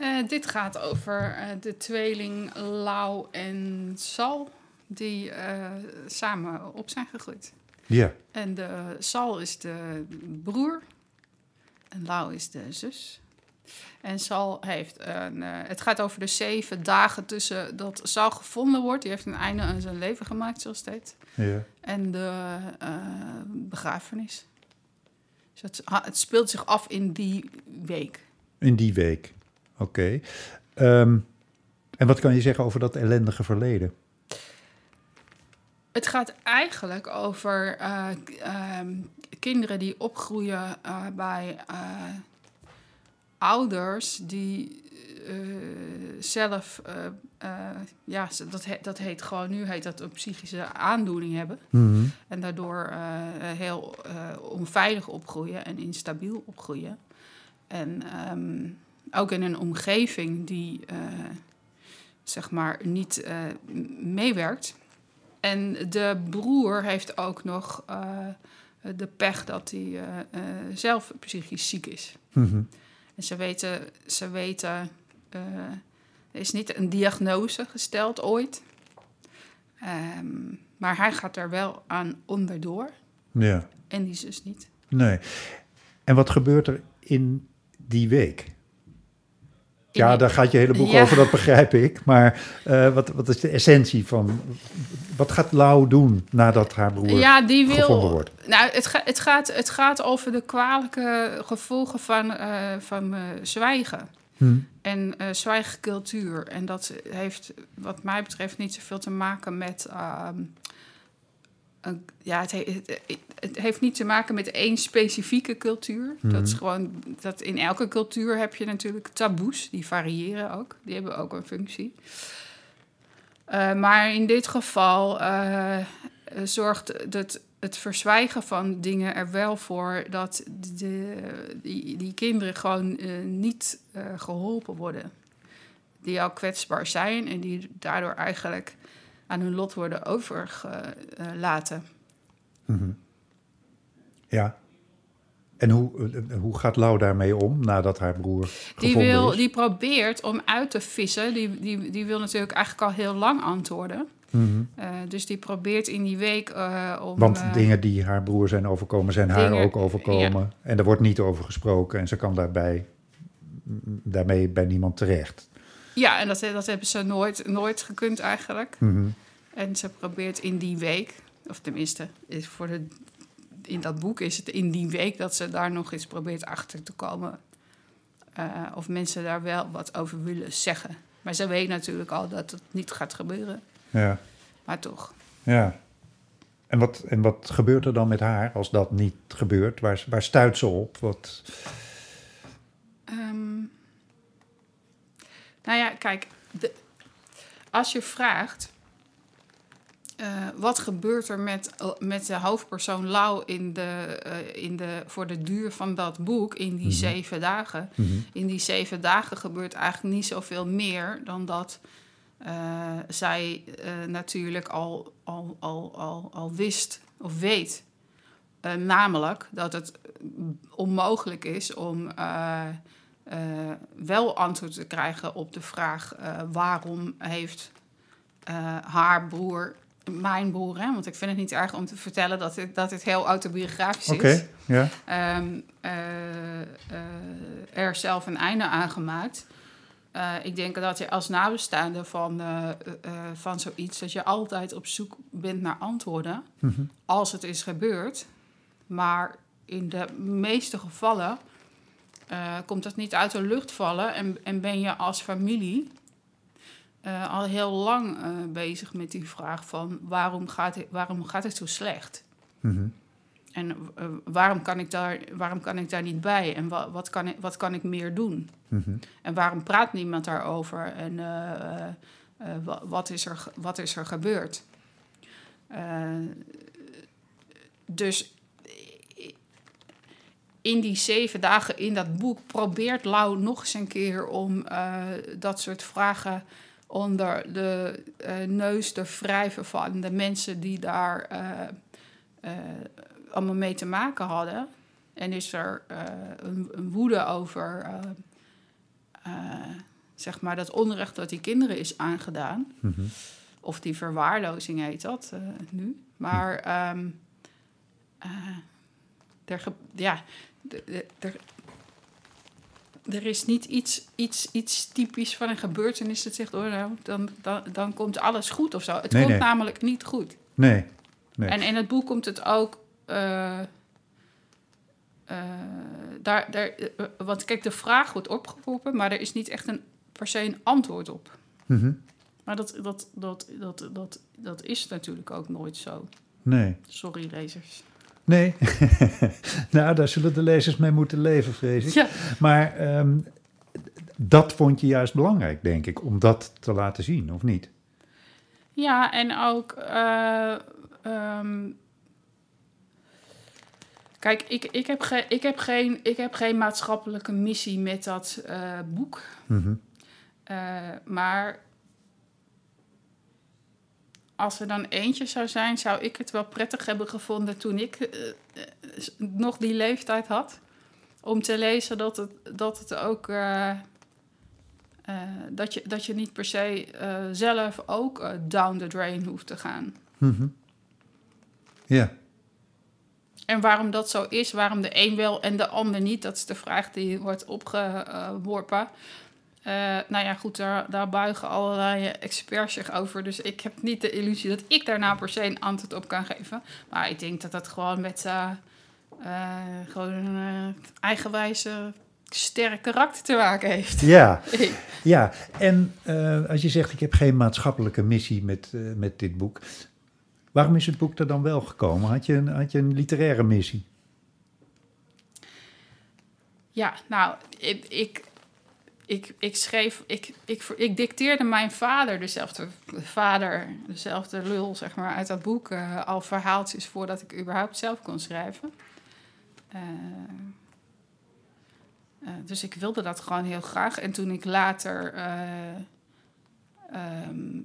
Uh, dit gaat over uh, de tweeling Lau en Sal, die uh, samen op zijn gegroeid. Ja. En de Sal is de broer en Lau is de zus. En Sal heeft een. het gaat over de zeven dagen tussen dat Sal gevonden wordt. Die heeft een einde aan zijn leven gemaakt, zoals het heet. Ja. En de begrafenis. Dus het, het speelt zich af in die week. In die week. Oké. Okay. Um, en wat kan je zeggen over dat ellendige verleden? Het gaat eigenlijk over uh, uh, kinderen die opgroeien uh, bij ouders die zelf, ja, dat, he, dat heet gewoon nu heet dat een psychische aandoening hebben. Mm -hmm. En daardoor heel onveilig opgroeien en instabiel opgroeien. En um, ook in een omgeving die uh, zeg maar niet uh, meewerkt. En de broer heeft ook nog uh, de pech dat hij zelf psychisch ziek is. Mm -hmm. En ze weten, ze weten er is niet een diagnose gesteld ooit. Ehm, maar hij gaat er wel aan onderdoor Ja, en die zus niet. nee. En wat gebeurt er in die week? Ja, daar gaat je hele boek Ja. over, dat begrijp ik. Maar eh, wat, wat is de essentie van... Wat gaat Lau doen nadat haar broer Ja, die gevonden wil. wordt? Nou, het, ga- het, gaat, het gaat over de kwalijke gevolgen van, eh, van eh, zwijgen. Hm. En zwijgcultuur. En dat heeft, wat mij betreft, niet zoveel te maken met. Ja, het, he- het, heeft niet te maken met één specifieke cultuur. Dat is gewoon dat in elke cultuur heb je natuurlijk taboes, die variëren ook. Die hebben ook een functie. Eh, maar in dit geval eh, eh, zorgt het, het verzwijgen van dingen er wel voor dat de, die, die kinderen gewoon eh, niet eh, geholpen worden. Die al kwetsbaar zijn en die daardoor eigenlijk aan hun lot worden overgelaten. Mhm. Ja. En hoe, eh, hoe gaat Lau daarmee om nadat haar broer Die, wil, is? die probeert om uit te vissen. Die, die, die wil natuurlijk eigenlijk al heel lang antwoorden. Mhm. Eh, dus die probeert in die week eh, om... Want dingen die haar broer zijn overkomen, zijn haar ook overkomen. En er wordt niet over gesproken en ze kan daarbij, daarmee bij niemand terecht. Ja, en dat, dat hebben ze nooit, nooit gekund eigenlijk. Mhm. En ze probeert in die week, of tenminste, is voor de, in dat boek is het in die week dat ze daar nog eens probeert achter te komen. eh, of mensen daar wel wat over willen zeggen. Maar ze weet natuurlijk al dat het niet gaat gebeuren. Ja, Maar toch. ja. En wat, en wat gebeurt er dan met haar als dat niet gebeurt? Waar, waar stuit ze op? Wat, Ehm, nou ja, kijk, de, als je vraagt. eh, wat gebeurt er met, met de hoofdpersoon Lau in de, eh, in de, voor de duur van dat boek, in die Mhm. zeven dagen? Mhm. In die zeven dagen gebeurt eigenlijk niet zoveel meer dan dat eh, zij eh, natuurlijk al, al, al, al, al wist of weet. Eh, namelijk dat het onmogelijk is om eh, wel antwoord te krijgen op de vraag eh, waarom heeft eh, haar broer, mijn broer, hè, want ik vind het niet erg om te vertellen dat dit, dat dit heel autobiografisch is ja. ehm, eh, eh, er zelf een einde aan gemaakt. Ik denk dat je als nabestaande van, van zoiets... dat je altijd op zoek bent naar antwoorden Mhm. als het is gebeurd. Maar in de meeste gevallen eh, komt dat niet uit de lucht vallen... en, en ben je als familie eh, al heel lang eh, bezig met die vraag van... waarom gaat het, waarom gaat het zo slecht? Mhm. En waarom, kan ik daar, waarom kan ik daar niet bij? En wa- wat, kan ik, wat kan ik meer doen? Mhm. En waarom praat niemand daarover? En wa- wat, is er, wat is er gebeurd? Dus in die zeven dagen in dat boek probeert Lau nog eens een keer om eh, dat soort vragen onder de eh, neus te wrijven van de mensen die daar eh, allemaal mee te maken hadden. En is er een, een woede over, zeg maar, dat onrecht dat die kinderen is aangedaan. Mhm. Of die verwaarlozing heet dat nu. Maar eh, er, ja, er, is niet iets, iets, iets typisch van een gebeurtenis dat zegt, oh, nou, dan, dan, dan komt alles goed of zo. Het Nee, komt nee. namelijk niet goed. Nee, nee. En in het boek komt het ook. eh, eh, daar, daar, eh, want kijk, de vraag wordt opgeroepen, maar er is niet echt een, per se een antwoord op. Mhm. Maar dat, dat, dat, dat, dat, dat is natuurlijk ook nooit zo. nee. Sorry, lezers. Nee. <laughs> nou, daar zullen de lezers mee moeten leven, vrees ik. Ja, Maar ehm, dat vond je juist belangrijk, denk ik, om dat te laten zien, of niet? ja en ook. eh, ehm, kijk, ik, ik, heb ge, ik, heb geen, ik heb geen maatschappelijke missie met dat eh, boek. Mhm. Eh, maar als er dan eentje zou zijn, zou ik het wel prettig hebben gevonden toen ik eh, eh, nog die leeftijd had. Om te lezen dat het, dat het ook eh, dat, je, dat je niet per se zelf ook down the drain hoeft te gaan. Mhm. Ja, En waarom dat zo is, waarom de een wel en de ander niet, dat is de vraag die wordt opgeworpen. Eh nou ja, goed, daar, daar buigen allerlei experts zich over. Dus ik heb niet de illusie dat ik daar nou per se een antwoord op kan geven. Maar ik denk dat dat gewoon met eh, gewoon een eigenwijze, sterk karakter te maken heeft. ja. <laughs> ja. En als je zegt, ik heb geen maatschappelijke missie met, met dit boek. Waarom is het boek er dan wel gekomen? Had je een, had je een literaire missie? Ja, nou, ik, ik, ik, ik schreef, ik, ik, ik dicteerde mijn vader, dezelfde vader, dezelfde lul, zeg maar, uit dat boek, eh, al verhaaltjes voordat ik überhaupt zelf kon schrijven. Eh, eh, dus ik wilde dat gewoon heel graag. En toen ik later eh, ehm,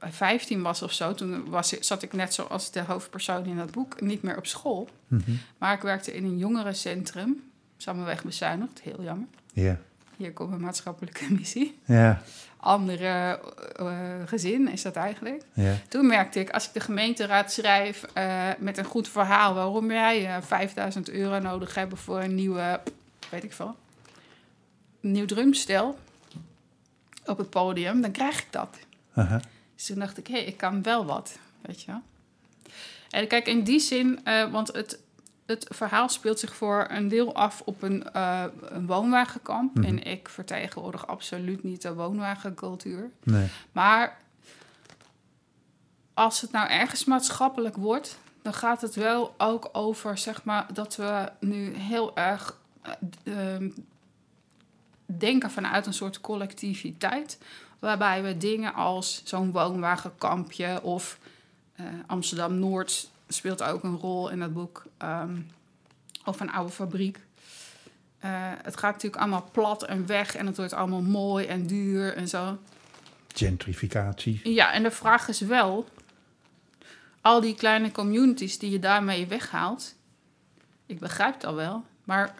15 was of zo, toen was, zat ik net zoals de hoofdpersoon in dat boek niet meer op school. Mhm. Maar ik werkte in een jongerencentrum, samenweg bezuinigd, heel jammer. Ja. Hier komt een maatschappelijke <laughs> missie. Ja. Andere eh, gezin is dat eigenlijk. Ja. Toen merkte ik, als ik de gemeenteraad schrijf eh, met een goed verhaal... waarom jij eh 5000 euro nodig hebt voor een nieuwe, weet ik veel... nieuw drumstel op het podium, dan krijg ik dat. Aha. Dus toen dacht ik, hé, ik kan wel wat, weet je wel. En kijk, in die zin, eh, want het, het verhaal speelt zich voor een deel af op een, eh, een woonwagenkamp. Mhm. En ik vertegenwoordig absoluut niet de woonwagencultuur. Nee. Maar als het nou ergens maatschappelijk wordt, dan gaat het wel ook over, zeg maar, dat we nu heel erg eh, ehm, denken vanuit een soort collectiviteit. Waarbij we dingen als zo'n woonwagenkampje of eh, Amsterdam Noord speelt ook een rol in het boek. ehm, of een oude fabriek. Eh, het gaat natuurlijk allemaal plat en weg en het wordt allemaal mooi en duur en zo. Gentrificatie. Ja, en de vraag is wel, al die kleine communities die je daarmee weghaalt, ik begrijp dat wel, maar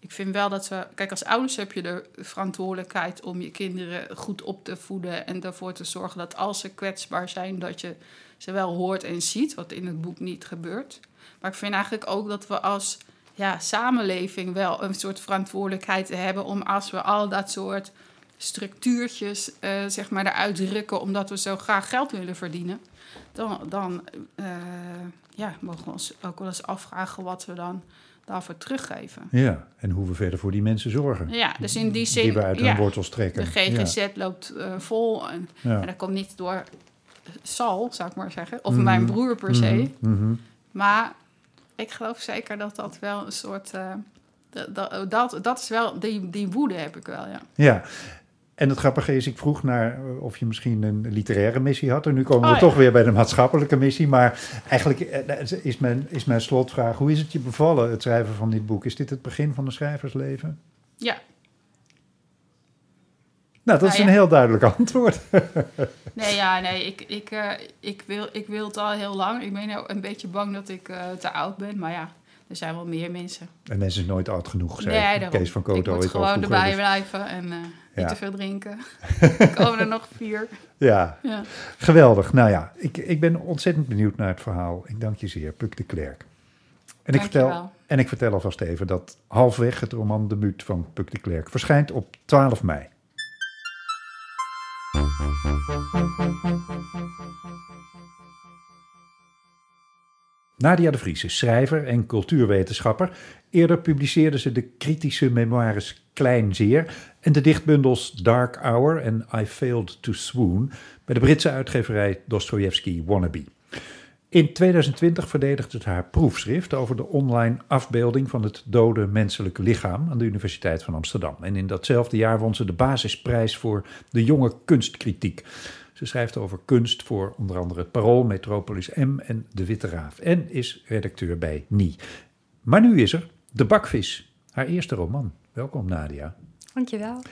ik vind wel dat we, kijk, als ouders heb je de verantwoordelijkheid om je kinderen goed op te voeden en ervoor te zorgen dat als ze kwetsbaar zijn, dat je ze wel hoort en ziet, wat in het boek niet gebeurt. Maar ik vind eigenlijk ook dat we als ja, samenleving wel een soort verantwoordelijkheid hebben om als we al dat soort structuurtjes eh, zeg maar eruit drukken omdat we zo graag geld willen verdienen, dan, dan eh, ja, mogen we ons ook wel eens afvragen wat we dan daarvoor teruggeven. Ja, en hoe we verder voor die mensen zorgen. Ja, dus in die zin, Die we uit hun ja, wortels trekken. de GGZ loopt eh, vol en, Ja. en dat komt niet door Sal, zou ik maar zeggen, of Mhm. mijn broer per se. Mhm, mhm. Maar ik geloof zeker dat dat wel een soort. eh, dat, dat, dat, dat is wel. Die, die woede heb ik wel, ja. Ja. En het grappige is, ik vroeg naar eh, of je misschien een literaire missie had. En nu komen we Oh, ja. toch weer bij de maatschappelijke missie. Maar eigenlijk eh, is mijn, is mijn slotvraag, hoe is het je bevallen, het schrijven van dit boek? Is dit het begin van een schrijversleven? Ja, Nou, dat is Nou een ja. heel duidelijk antwoord. <laughs> nee, ja, nee. Ik, ik, eh, ik, wil, ik wil het al heel lang. Ik ben nou een beetje bang dat ik eh, te oud ben. Maar ja, er zijn wel meer mensen. En mensen is nooit oud genoeg, zei nee, daarom. Kees van ik Koten moet gewoon erbij Dus- blijven en eh, Ja. niet te veel drinken. <laughs> er komen er nog vier. ja, Ja. geweldig. Nou ja, ik, ik ben ontzettend benieuwd naar het verhaal. Ik dank je zeer, Puk de Klerk. En ik, vertel, en ik vertel alvast even dat halfweg het roman debuut van Puk de Klerk verschijnt op 12 mei. Nadia de Vries is schrijver en cultuurwetenschapper. Eerder publiceerde ze de kritische memoires Kleinzeer en de dichtbundels Dark Hour en I Failed to Swoon bij de Britse uitgeverij Dostoevsky Wannabe. In 2020 verdedigde het haar proefschrift over de online afbeelding van het dode menselijke lichaam aan de Universiteit van Amsterdam. En in datzelfde jaar won ze de basisprijs voor de jonge kunstkritiek. Ze schrijft over kunst voor onder andere het Parool, Metropolis M en De Witte Raaf. En is redacteur bij Nie. Maar nu is er De Bakvis, haar eerste roman. Welkom Nadia. Dankjewel.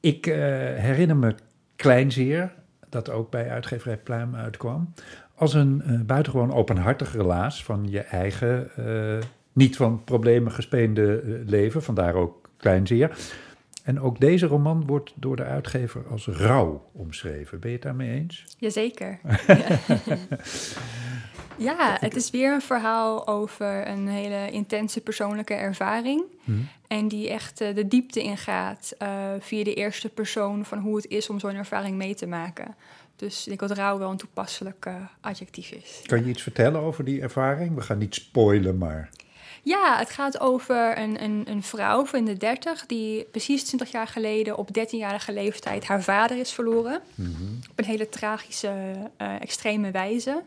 Ik eh, herinner me Kleinzeer, dat ook bij uitgeverij Pluim uitkwam, als een eh, buitengewoon openhartig relaas van je eigen, eh, niet van problemen gespeende eh, leven, vandaar ook Kleinzeer. En ook deze roman wordt door de uitgever als rouw omschreven. Ben je het daarmee eens? Jazeker. ja. <laughs> ja, het is weer een verhaal over een hele intense persoonlijke ervaring. Hmm. En die echt de diepte ingaat via de eerste persoon van hoe het is om zo'n ervaring mee te maken. Dus ik denk dat rouw wel een toepasselijk uh, adjectief is. Kan je iets vertellen over die ervaring? We gaan niet spoilen, maar. Ja, het gaat over een, een, een vrouw van de 30 die precies 20 jaar geleden op 13-jarige leeftijd haar vader is verloren. Mm -hmm. Op een hele tragische, uh, extreme wijze.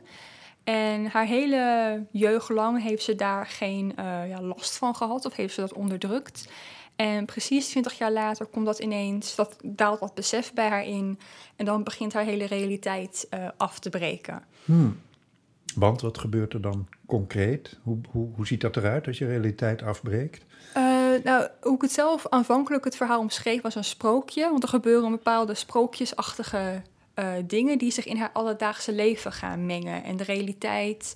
En haar hele jeugd lang heeft ze daar geen uh, ja, last van gehad of heeft ze dat onderdrukt. En precies 20 jaar later komt dat ineens, dat daalt dat besef bij haar in. En dan begint haar hele realiteit uh, af te breken. Hmm. Want wat gebeurt er dan concreet? Hoe, hoe, hoe ziet dat eruit als je realiteit afbreekt? Uh, nou, hoe ik het zelf aanvankelijk het verhaal omschreef was een sprookje. Want er gebeuren bepaalde sprookjesachtige uh, dingen die zich in haar alledaagse leven gaan mengen. En de realiteit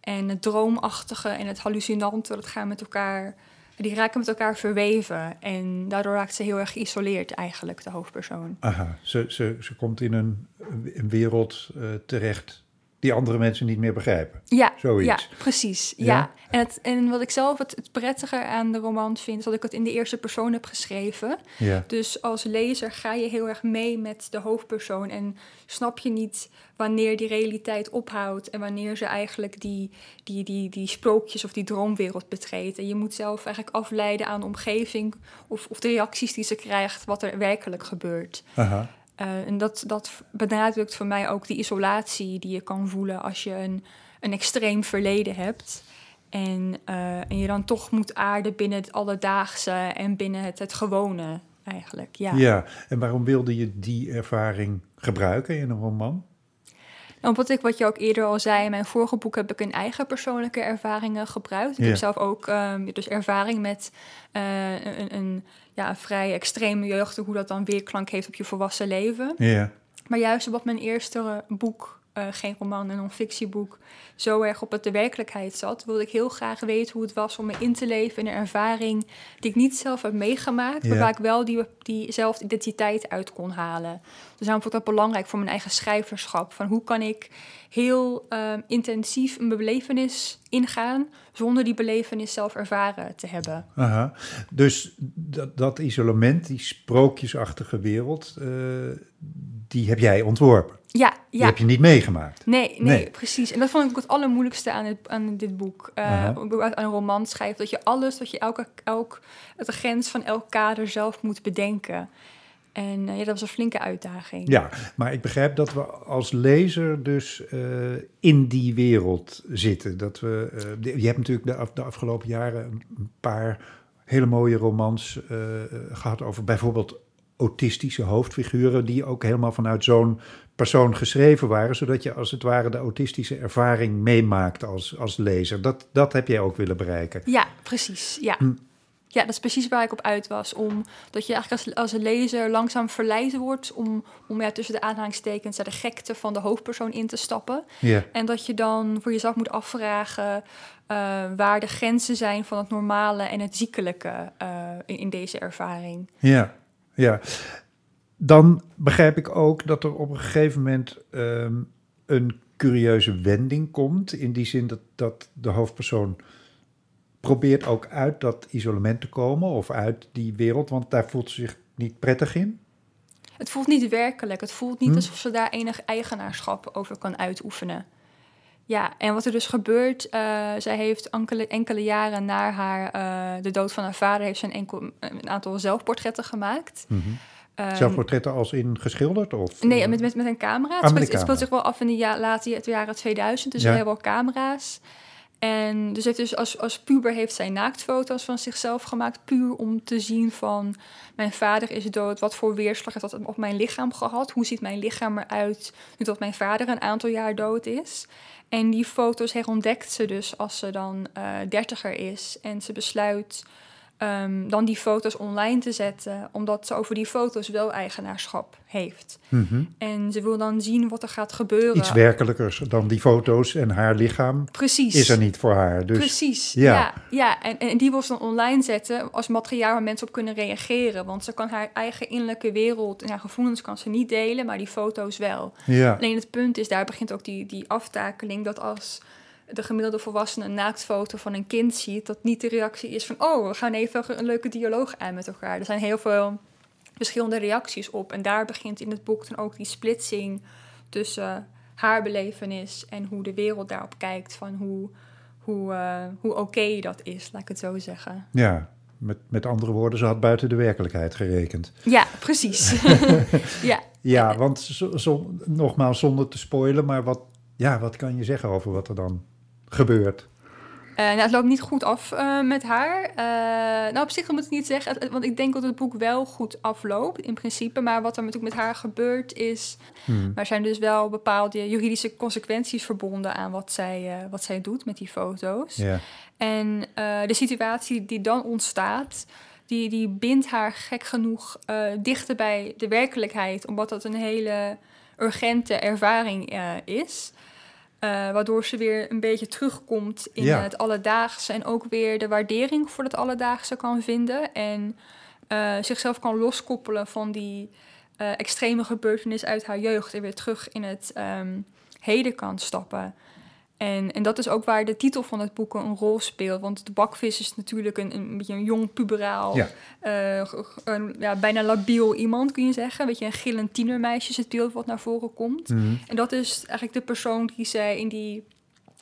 en het droomachtige en het hallucinante, dat gaan met elkaar, die raken met elkaar verweven. En daardoor raakt ze heel erg geïsoleerd eigenlijk, de hoofdpersoon. Aha, ze, ze, ze komt in een, wereld uh, terecht die andere mensen niet meer begrijpen. Ja, Zoiets. ja precies. Ja. Ja? En, het, en wat ik zelf het, het prettiger aan de roman vind, is dat ik het in de eerste persoon heb geschreven. Ja. Dus als lezer ga je heel erg mee met de hoofdpersoon en snap je niet wanneer die realiteit ophoudt en wanneer ze eigenlijk die, die, die, die sprookjes of die droomwereld betreedt. En je moet zelf eigenlijk afleiden aan de omgeving of, of de reacties die ze krijgt, wat er werkelijk gebeurt. Aha. Uh, en dat, dat benadrukt voor mij ook die isolatie die je kan voelen als je een, een extreem verleden hebt. En, uh, en je dan toch moet aarden binnen het alledaagse en binnen het, het gewone eigenlijk. Ja. ja, en waarom wilde je die ervaring gebruiken in een roman? Wat, ik, wat je ook eerder al zei, in mijn vorige boek heb ik een eigen persoonlijke ervaringen gebruikt. Ik Ja. heb zelf ook um, dus ervaring met uh, een, een ja, vrij extreme jeugd, hoe dat dan weerklank heeft op je volwassen leven. Ja, Maar juist omdat mijn eerste boek, uh, geen roman, een non-fictieboek, zo erg op het de werkelijkheid zat, wilde ik heel graag weten hoe het was om me in te leven in een ervaring die ik niet zelf heb meegemaakt, maar waar ik wel die, diezelfde identiteit uit kon halen. Dus daarom vond ik dat belangrijk voor mijn eigen schrijverschap. Van hoe kan ik heel uh, intensief een belevenis ingaan zonder die belevenis zelf ervaren te hebben. aha. Dus dat, dat isolement, die sprookjesachtige wereld, uh, die heb jij ontworpen. Ja, Die ja. heb je niet meegemaakt. Nee, nee, Nee. precies. En dat vond ik ook het allermoeilijkste aan, het, aan dit boek. Uh. Uit een roman schrijft dat je alles, dat je elke, elk, de grens van elk kader zelf moet bedenken. En uh, ja, dat was een flinke uitdaging. Ja, maar ik begrijp dat we als lezer dus uh, in die wereld zitten. Dat we, je hebt natuurlijk de, af, de afgelopen jaren een paar hele mooie romans gehad over bijvoorbeeld autistische hoofdfiguren, die ook helemaal vanuit zo'n persoon geschreven waren, zodat je als het ware de autistische ervaring meemaakt als, als lezer. Dat, dat heb jij ook willen bereiken. Ja, precies. Ja. Hm. ja, dat is precies waar ik op uit was. Om, dat je eigenlijk als, als een lezer langzaam verleid wordt om, om ja, tussen de aanhalingstekens de gekte van de hoofdpersoon in te stappen. Ja, En dat je dan voor jezelf moet afvragen uh, waar de grenzen zijn van het normale en het ziekelijke uh, in, in deze ervaring. ja, ja. Dan begrijp ik ook dat er op een gegeven moment um, een curieuze wending komt. In die zin dat, dat de hoofdpersoon probeert ook uit dat isolement te komen of uit die wereld, want daar voelt ze zich niet prettig in. Het voelt niet werkelijk. Het voelt niet Hm. alsof ze daar enig eigenaarschap over kan uitoefenen. Ja, en wat er dus gebeurt, uh, zij heeft enkele, enkele jaren na haar, uh, de dood van haar vader, heeft ze een, een aantal zelfportretten gemaakt. Mm -hmm. Um, Zelfportretten als in geschilderd? Of, nee, met, met, met een camera. Ah, het, speelt, het zich wel af in de ja, late jaren 2000, dus Ja. er hebben wel camera's. En dus, heeft dus als, als puber heeft zij naaktfoto's van zichzelf gemaakt, puur om te zien van mijn vader is dood, wat voor weerslag heeft dat op mijn lichaam gehad, hoe ziet mijn lichaam eruit nu dat mijn vader een aantal jaar dood is. En die foto's herontdekt ze dus als ze dan uh, dertiger is en ze besluit ehm, dan die foto's online te zetten, omdat ze over die foto's wel eigenaarschap heeft. Mhm. En ze wil dan zien wat er gaat gebeuren. Iets werkelijkers dan die foto's en haar lichaam Precies. is er niet voor haar. Dus Precies, ja. ja. ja, En, en die wil ze dan online zetten als materiaal waar mensen op kunnen reageren. Want ze kan haar eigen innerlijke wereld en haar gevoelens kan ze niet delen, maar die foto's wel. ja, Alleen het punt is, daar begint ook die, die aftakeling, dat als de gemiddelde volwassene een naaktfoto van een kind ziet, dat niet de reactie is van, oh, we gaan even een leuke dialoog aan met elkaar. Er zijn heel veel verschillende reacties op. En daar begint in het boek dan ook die splitsing tussen haar belevenis en hoe de wereld daarop kijkt, van hoe, hoe, eh, hoe oké dat is, laat ik het zo zeggen. ja. Met, met andere woorden, ze had buiten de werkelijkheid gerekend. Ja, precies. <laughs> ja. Ja, want zo, zo- nogmaals, zonder te spoilen, maar wat, ja, wat kan je zeggen over wat er dan gebeurt? Eh, nou, het loopt niet goed af eh, met haar. Eh, nou, op zich moet ik niet zeggen, want ik denk dat het boek wel goed afloopt in principe. Maar wat er natuurlijk met haar gebeurt is, Hmm. er zijn dus wel bepaalde juridische consequenties verbonden aan wat zij, wat zij doet met die foto's. En de situatie die dan ontstaat, die, die bindt haar gek genoeg dichter bij de werkelijkheid, omdat dat een hele urgente ervaring is. Eh, waardoor ze weer een beetje terugkomt in Ja. het alledaagse en ook weer de waardering voor het alledaagse kan vinden. En eh, zichzelf kan loskoppelen van die eh, extreme gebeurtenis uit haar jeugd en weer terug in het ehm, heden kan stappen. En, en dat is ook waar de titel van het boek een rol speelt. Want de bakvis is natuurlijk een, een beetje een jong puberaal, Ja. eh, een, ja, bijna labiel iemand kun je zeggen. Een beetje een gillend tienermeisje is het beeld wat naar voren komt. Mhm. En dat is eigenlijk de persoon die zij in die,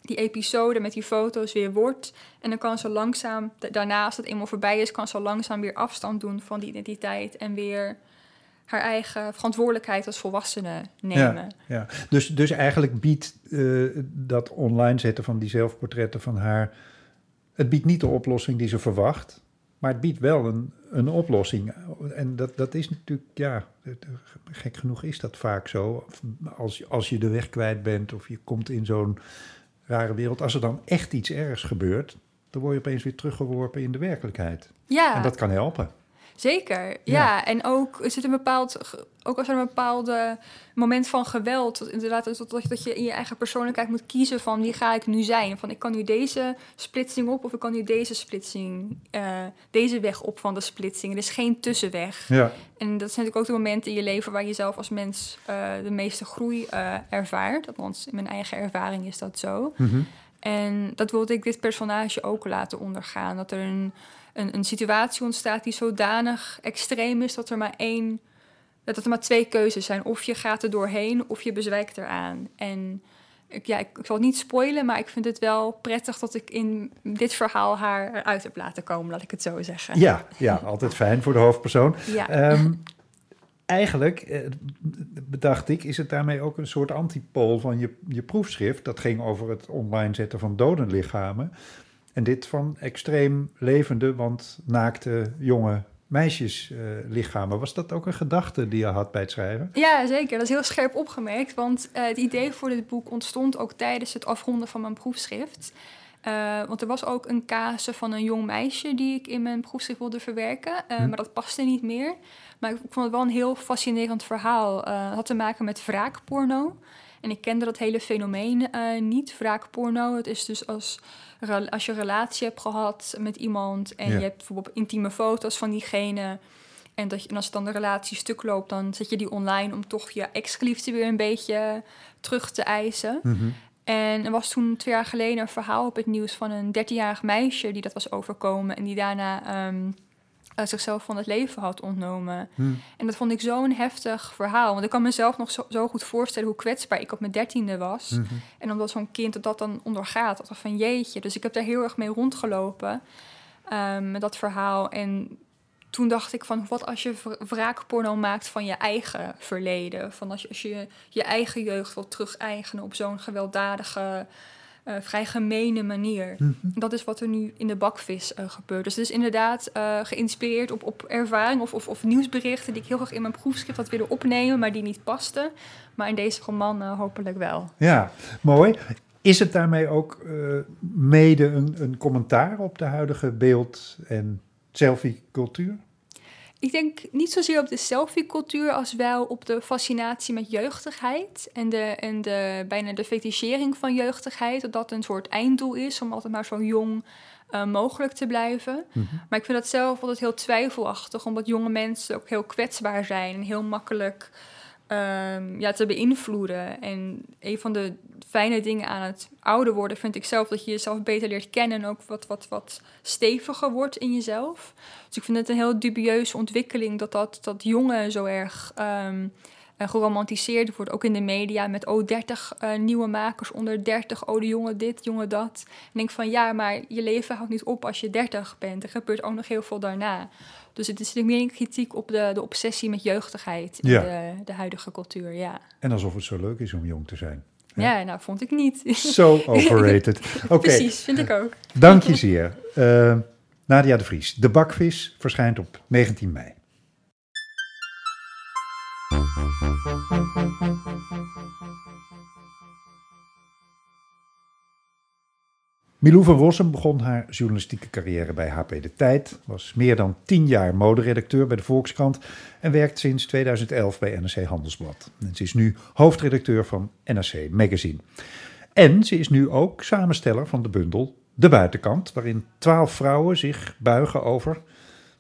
die episode met die foto's weer wordt. En dan kan ze langzaam, da- daarna als het eenmaal voorbij is, kan ze langzaam weer afstand doen van die identiteit. En weer haar eigen verantwoordelijkheid als volwassene nemen. ja. Dus, dus eigenlijk biedt eh, dat online zetten van die zelfportretten van haar... het biedt niet de oplossing die ze verwacht... maar het biedt wel een, een oplossing. En dat, dat is natuurlijk, ja, gek genoeg is dat vaak zo. Als, als je de weg kwijt bent of je komt in zo'n rare wereld... als er dan echt iets ergs gebeurt... dan word je opeens weer teruggeworpen in de werkelijkheid. Ja. En dat kan helpen. Zeker, ja. Ja. En ook er zit een bepaald, ook als er een bepaalde moment van geweld, dat inderdaad, dat, dat, dat je in je eigen persoonlijkheid moet kiezen van wie ga ik nu zijn. Van ik kan nu deze splitsing op of ik kan nu deze splitsing, eh, deze weg op van de splitsing. Er is geen tussenweg. Ja, En dat zijn natuurlijk ook de momenten in je leven waar je zelf als mens eh, de meeste groei eh, ervaart. Althans, in mijn eigen ervaring is dat zo. Mhm. En dat wilde ik dit personage ook laten ondergaan. Dat er een, een, een situatie ontstaat die zodanig extreem is dat er maar één. Dat er maar twee keuzes zijn. Of je gaat er doorheen of je bezwijkt eraan. En ik, ja, ik, ik zal het niet spoilen, maar ik vind het wel prettig dat ik in dit verhaal haar eruit heb laten komen, laat ik het zo zeggen. ja, ja, altijd fijn voor de hoofdpersoon. Ja. Ehm, eigenlijk, eh, bedacht ik, is het daarmee ook een soort antipool van je, je proefschrift. Dat ging over het online zetten van dodenlichamen. En dit van extreem levende, want naakte jonge meisjeslichamen. Was dat ook een gedachte die je had bij het schrijven? Ja, zeker. Dat is heel scherp opgemerkt. Want eh, het idee voor dit boek ontstond ook tijdens het afronden van mijn proefschrift. Eh, want er was ook een casus van een jong meisje die ik in mijn proefschrift wilde verwerken. eh, Hm. Maar dat paste niet meer. Maar ik vond het wel een heel fascinerend verhaal. Eh, het had te maken met wraakporno. En ik kende dat hele fenomeen eh, niet, wraakporno. Het is dus als, als je een relatie hebt gehad met iemand... en Ja. je hebt bijvoorbeeld intieme foto's van diegene... En, dat je, en als dan de relatie stuk loopt, dan zet je die online om toch je ex-geliefde weer een beetje terug te eisen. Mhm. En er was toen twee jaar geleden een verhaal op het nieuws van een 13-jarig meisje die dat was overkomen en die daarna ehm, eh, zichzelf van het leven had ontnomen. Hm. En dat vond ik zo'n heftig verhaal. Want ik kan mezelf nog zo, zo goed voorstellen hoe kwetsbaar ik op mijn dertiende was. Mhm. En omdat zo'n kind dat, dat dan ondergaat, dat van jeetje. Dus ik heb daar heel erg mee rondgelopen ehm, met dat verhaal. En toen dacht ik van, wat als je wra- wraakporno maakt van je eigen verleden? Van als je als je, je eigen jeugd wil terug-eigenen op zo'n gewelddadige, eh, vrij gemene manier. Mhm. Dat is wat er nu in de bakvis eh, gebeurt. Dus het is inderdaad eh, geïnspireerd op, op ervaring of, of, of nieuwsberichten... die ik heel graag in mijn proefschrift had willen opnemen, maar die niet pasten. Maar in deze roman hopelijk wel. Ja, mooi. Is het daarmee ook mede een, een commentaar op de huidige beeld- en selfie-cultuur? Ik denk niet zozeer op de selfie-cultuur als wel op de fascinatie met jeugdigheid. En, de, en de, bijna de fetichering van jeugdigheid. Dat dat een soort einddoel is om altijd maar zo jong uh, mogelijk te blijven. Mhm. Maar ik vind dat zelf altijd heel twijfelachtig, omdat jonge mensen ook heel kwetsbaar zijn en heel makkelijk ehm, ja, te beïnvloeden. En een van de fijne dingen aan het ouder worden vind ik zelf dat je jezelf beter leert kennen en ook wat, wat, wat steviger wordt in jezelf. Dus ik vind het een heel dubieuze ontwikkeling dat dat, dat jongen zo erg. eh, geromantiseerd wordt, ook in de media, met oh, 30 eh, nieuwe makers onder 30, oh, de jongen dit, jongen dat. En ik denk van ja, maar je leven houdt niet op als je 30 bent. Er gebeurt ook nog heel veel daarna. Dus het is meer een kritiek op de, de obsessie met jeugdigheid in Ja. de, de huidige cultuur, ja. En alsof het zo leuk is om jong te zijn. Ja, nou, vond ik niet. Zo <laughs> overrated. Oké, Precies, vind ik ook. <laughs> dank je zeer. Eh, Nadia de Vries. De bakvis verschijnt op 19 mei. Milou van Rossum begon haar journalistieke carrière bij HP De Tijd, was meer dan tien jaar moderedacteur bij de Volkskrant en werkt sinds 2011 bij NRC Handelsblad. En ze is nu hoofdredacteur van NRC Magazine. En ze is nu ook samensteller van de bundel De Buitenkant, waarin twaalf vrouwen zich buigen over...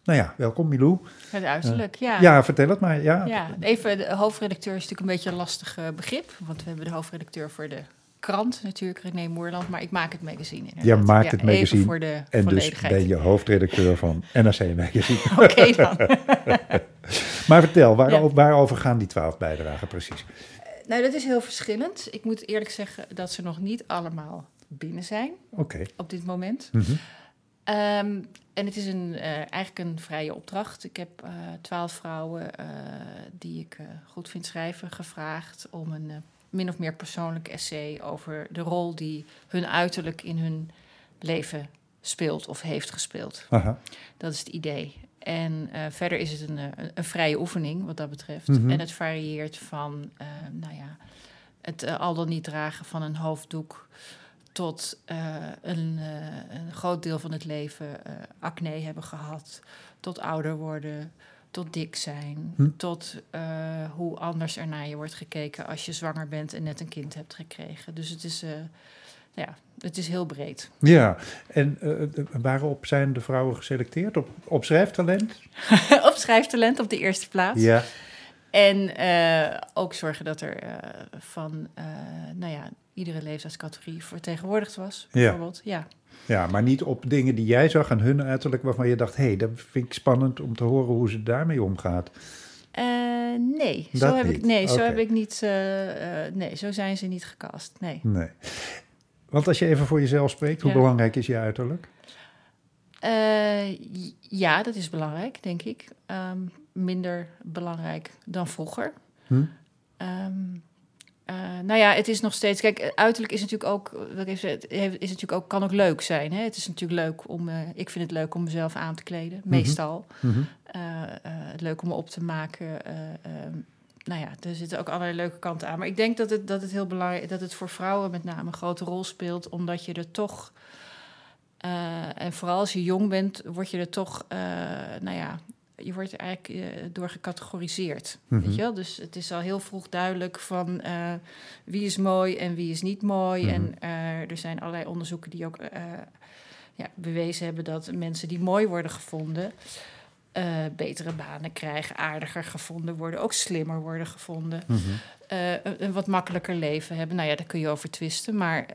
Nou ja, welkom Milou. Het uiterlijk, ja. Ja, vertel het maar. Ja, Ja, even, de hoofdredacteur is natuurlijk een beetje een lastig eh, begrip. Want we hebben de hoofdredacteur voor de krant, natuurlijk, René Moerland. Maar ik maak het magazine inderdaad. Jij maakt het magazine Even voor de en dus ben je hoofdredacteur van NRC Magazine. <laughs> Oké dan. <laughs> Maar vertel, waarover, waarover gaan die twaalf bijdragen precies? nou, dat is heel verschillend. Ik moet eerlijk zeggen dat ze nog niet allemaal binnen zijn op dit moment. Mhm. Ehm, en het is een, eh, eigenlijk een vrije opdracht. Ik heb eh, twaalf vrouwen eh, die ik eh, goed vind schrijven gevraagd om een eh, min of meer persoonlijk essay over de rol die hun uiterlijk in hun leven speelt of heeft gespeeld. Aha. Dat is het idee. En eh, verder is het een, eh, een, een vrije oefening wat dat betreft. Mhm. En het varieert van, eh, nou ja, het al dan niet dragen van een hoofddoek tot een, een groot deel van het leven acne hebben gehad, tot ouder worden, tot dik zijn, Hm. tot eh, hoe anders er naar je wordt gekeken als je zwanger bent en net een kind hebt gekregen. Dus het is, eh, ja, het is heel breed. Ja, en eh, waarop zijn de vrouwen geselecteerd? Op, op schrijftalent? <laughs> op schrijftalent op de eerste plaats. Ja. En ook zorgen dat er van, nou ja, iedere leeftijdscategorie vertegenwoordigd was, bijvoorbeeld. Ja. ja, maar niet op dingen die jij zag aan hun uiterlijk waarvan je dacht, hé, hey, dat vind ik spannend om te horen hoe ze daarmee omgaat. Eh, nee, Dat zo heb niet. ik, nee, zo heb ik niet, eh, eh, nee, zo zijn ze niet gecast, nee. Nee. Want als je even voor jezelf spreekt, hoe Ja. belangrijk is je uiterlijk? Ja, dat is belangrijk, denk ik. Ehm, minder belangrijk dan vroeger. Hm? Ehm, eh, nou ja, het is nog steeds. Kijk, uiterlijk is natuurlijk ook. Heeft- is natuurlijk ook, kan ook leuk zijn. Hè? Het is natuurlijk leuk om. eh, ik vind het leuk om mezelf aan te kleden, meestal. Mhm. Eh, eh, het leuk om me op te maken. eh, ehm, nou ja, er zitten ook allerlei leuke kanten aan. Maar ik denk dat het, dat het heel belangrijk dat het voor vrouwen met name een grote rol speelt, omdat je er toch. eh, en vooral als je jong bent, word je er toch. eh, nou ja, je wordt er eigenlijk eh, door gecategoriseerd. Mhm. Weet je wel? Dus het is al heel vroeg duidelijk van eh, wie is mooi en wie is niet mooi. Mhm. En eh, er zijn allerlei onderzoeken die ook ja, bewezen hebben dat mensen die mooi worden gevonden. betere banen krijgen, aardiger gevonden worden, ook slimmer worden gevonden, Mhm. een, een wat makkelijker leven hebben. Nou ja, daar kun je over twisten. Maar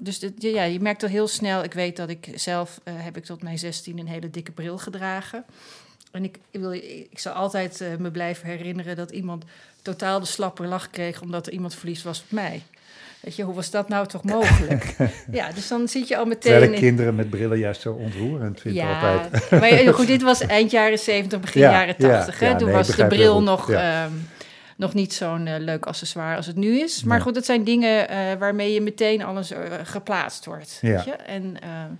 dus dit- ja, je merkt al heel snel. Ik weet dat ik zelf heb ik tot mijn 16 een hele dikke bril gedragen. En ik, ik, wil, ik zal altijd eh, me blijven herinneren dat iemand totaal de slapper lach kreeg omdat er iemand verliefd was op mij. Weet je, hoe was dat nou toch mogelijk? <laughs> ja, dus dan zit je al meteen. Terwijl in- kinderen met brillen juist zo ontroerend vind ja, altijd. maar goed, dit was <laughs> eind jaren 70, begin Ja, jaren ja, 80. hè? ja, Toen nee, was de bril nog, ehm, nog niet zo'n eh, leuk accessoire als het nu is. Maar goed, dat zijn dingen eh, waarmee je meteen alles geplaatst wordt. Ja. Weet je? En, ehm,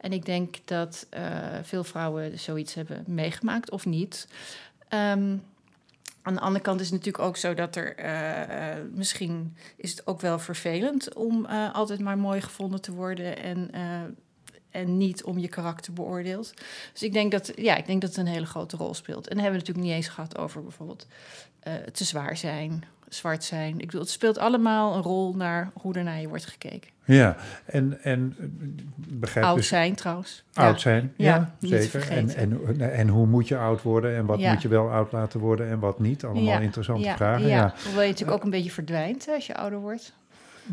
en ik denk dat eh, veel vrouwen zoiets hebben meegemaakt of niet. Ehm, aan de andere kant is het natuurlijk ook zo dat er eh, eh, misschien is het ook wel vervelend om altijd maar mooi gevonden te worden. En en niet om je karakter beoordeelt. Dus ik denk dat, ja, ik denk dat het een hele grote rol speelt. En dan hebben we het natuurlijk niet eens gehad over bijvoorbeeld te zwaar zijn, zwart zijn. Ik bedoel, het speelt allemaal een rol naar hoe er naar je wordt gekeken. Ja, en, en eh, begrijp Oud dus... zijn trouwens. Oud Ja. zijn, Ja, zeker. En, en, en hoe moet je oud worden en wat Ja. moet je wel oud laten worden en wat niet? Allemaal interessante ja, vragen. Ja. Ja, Hoewel je natuurlijk ook een beetje verdwijnt hè, als je ouder wordt.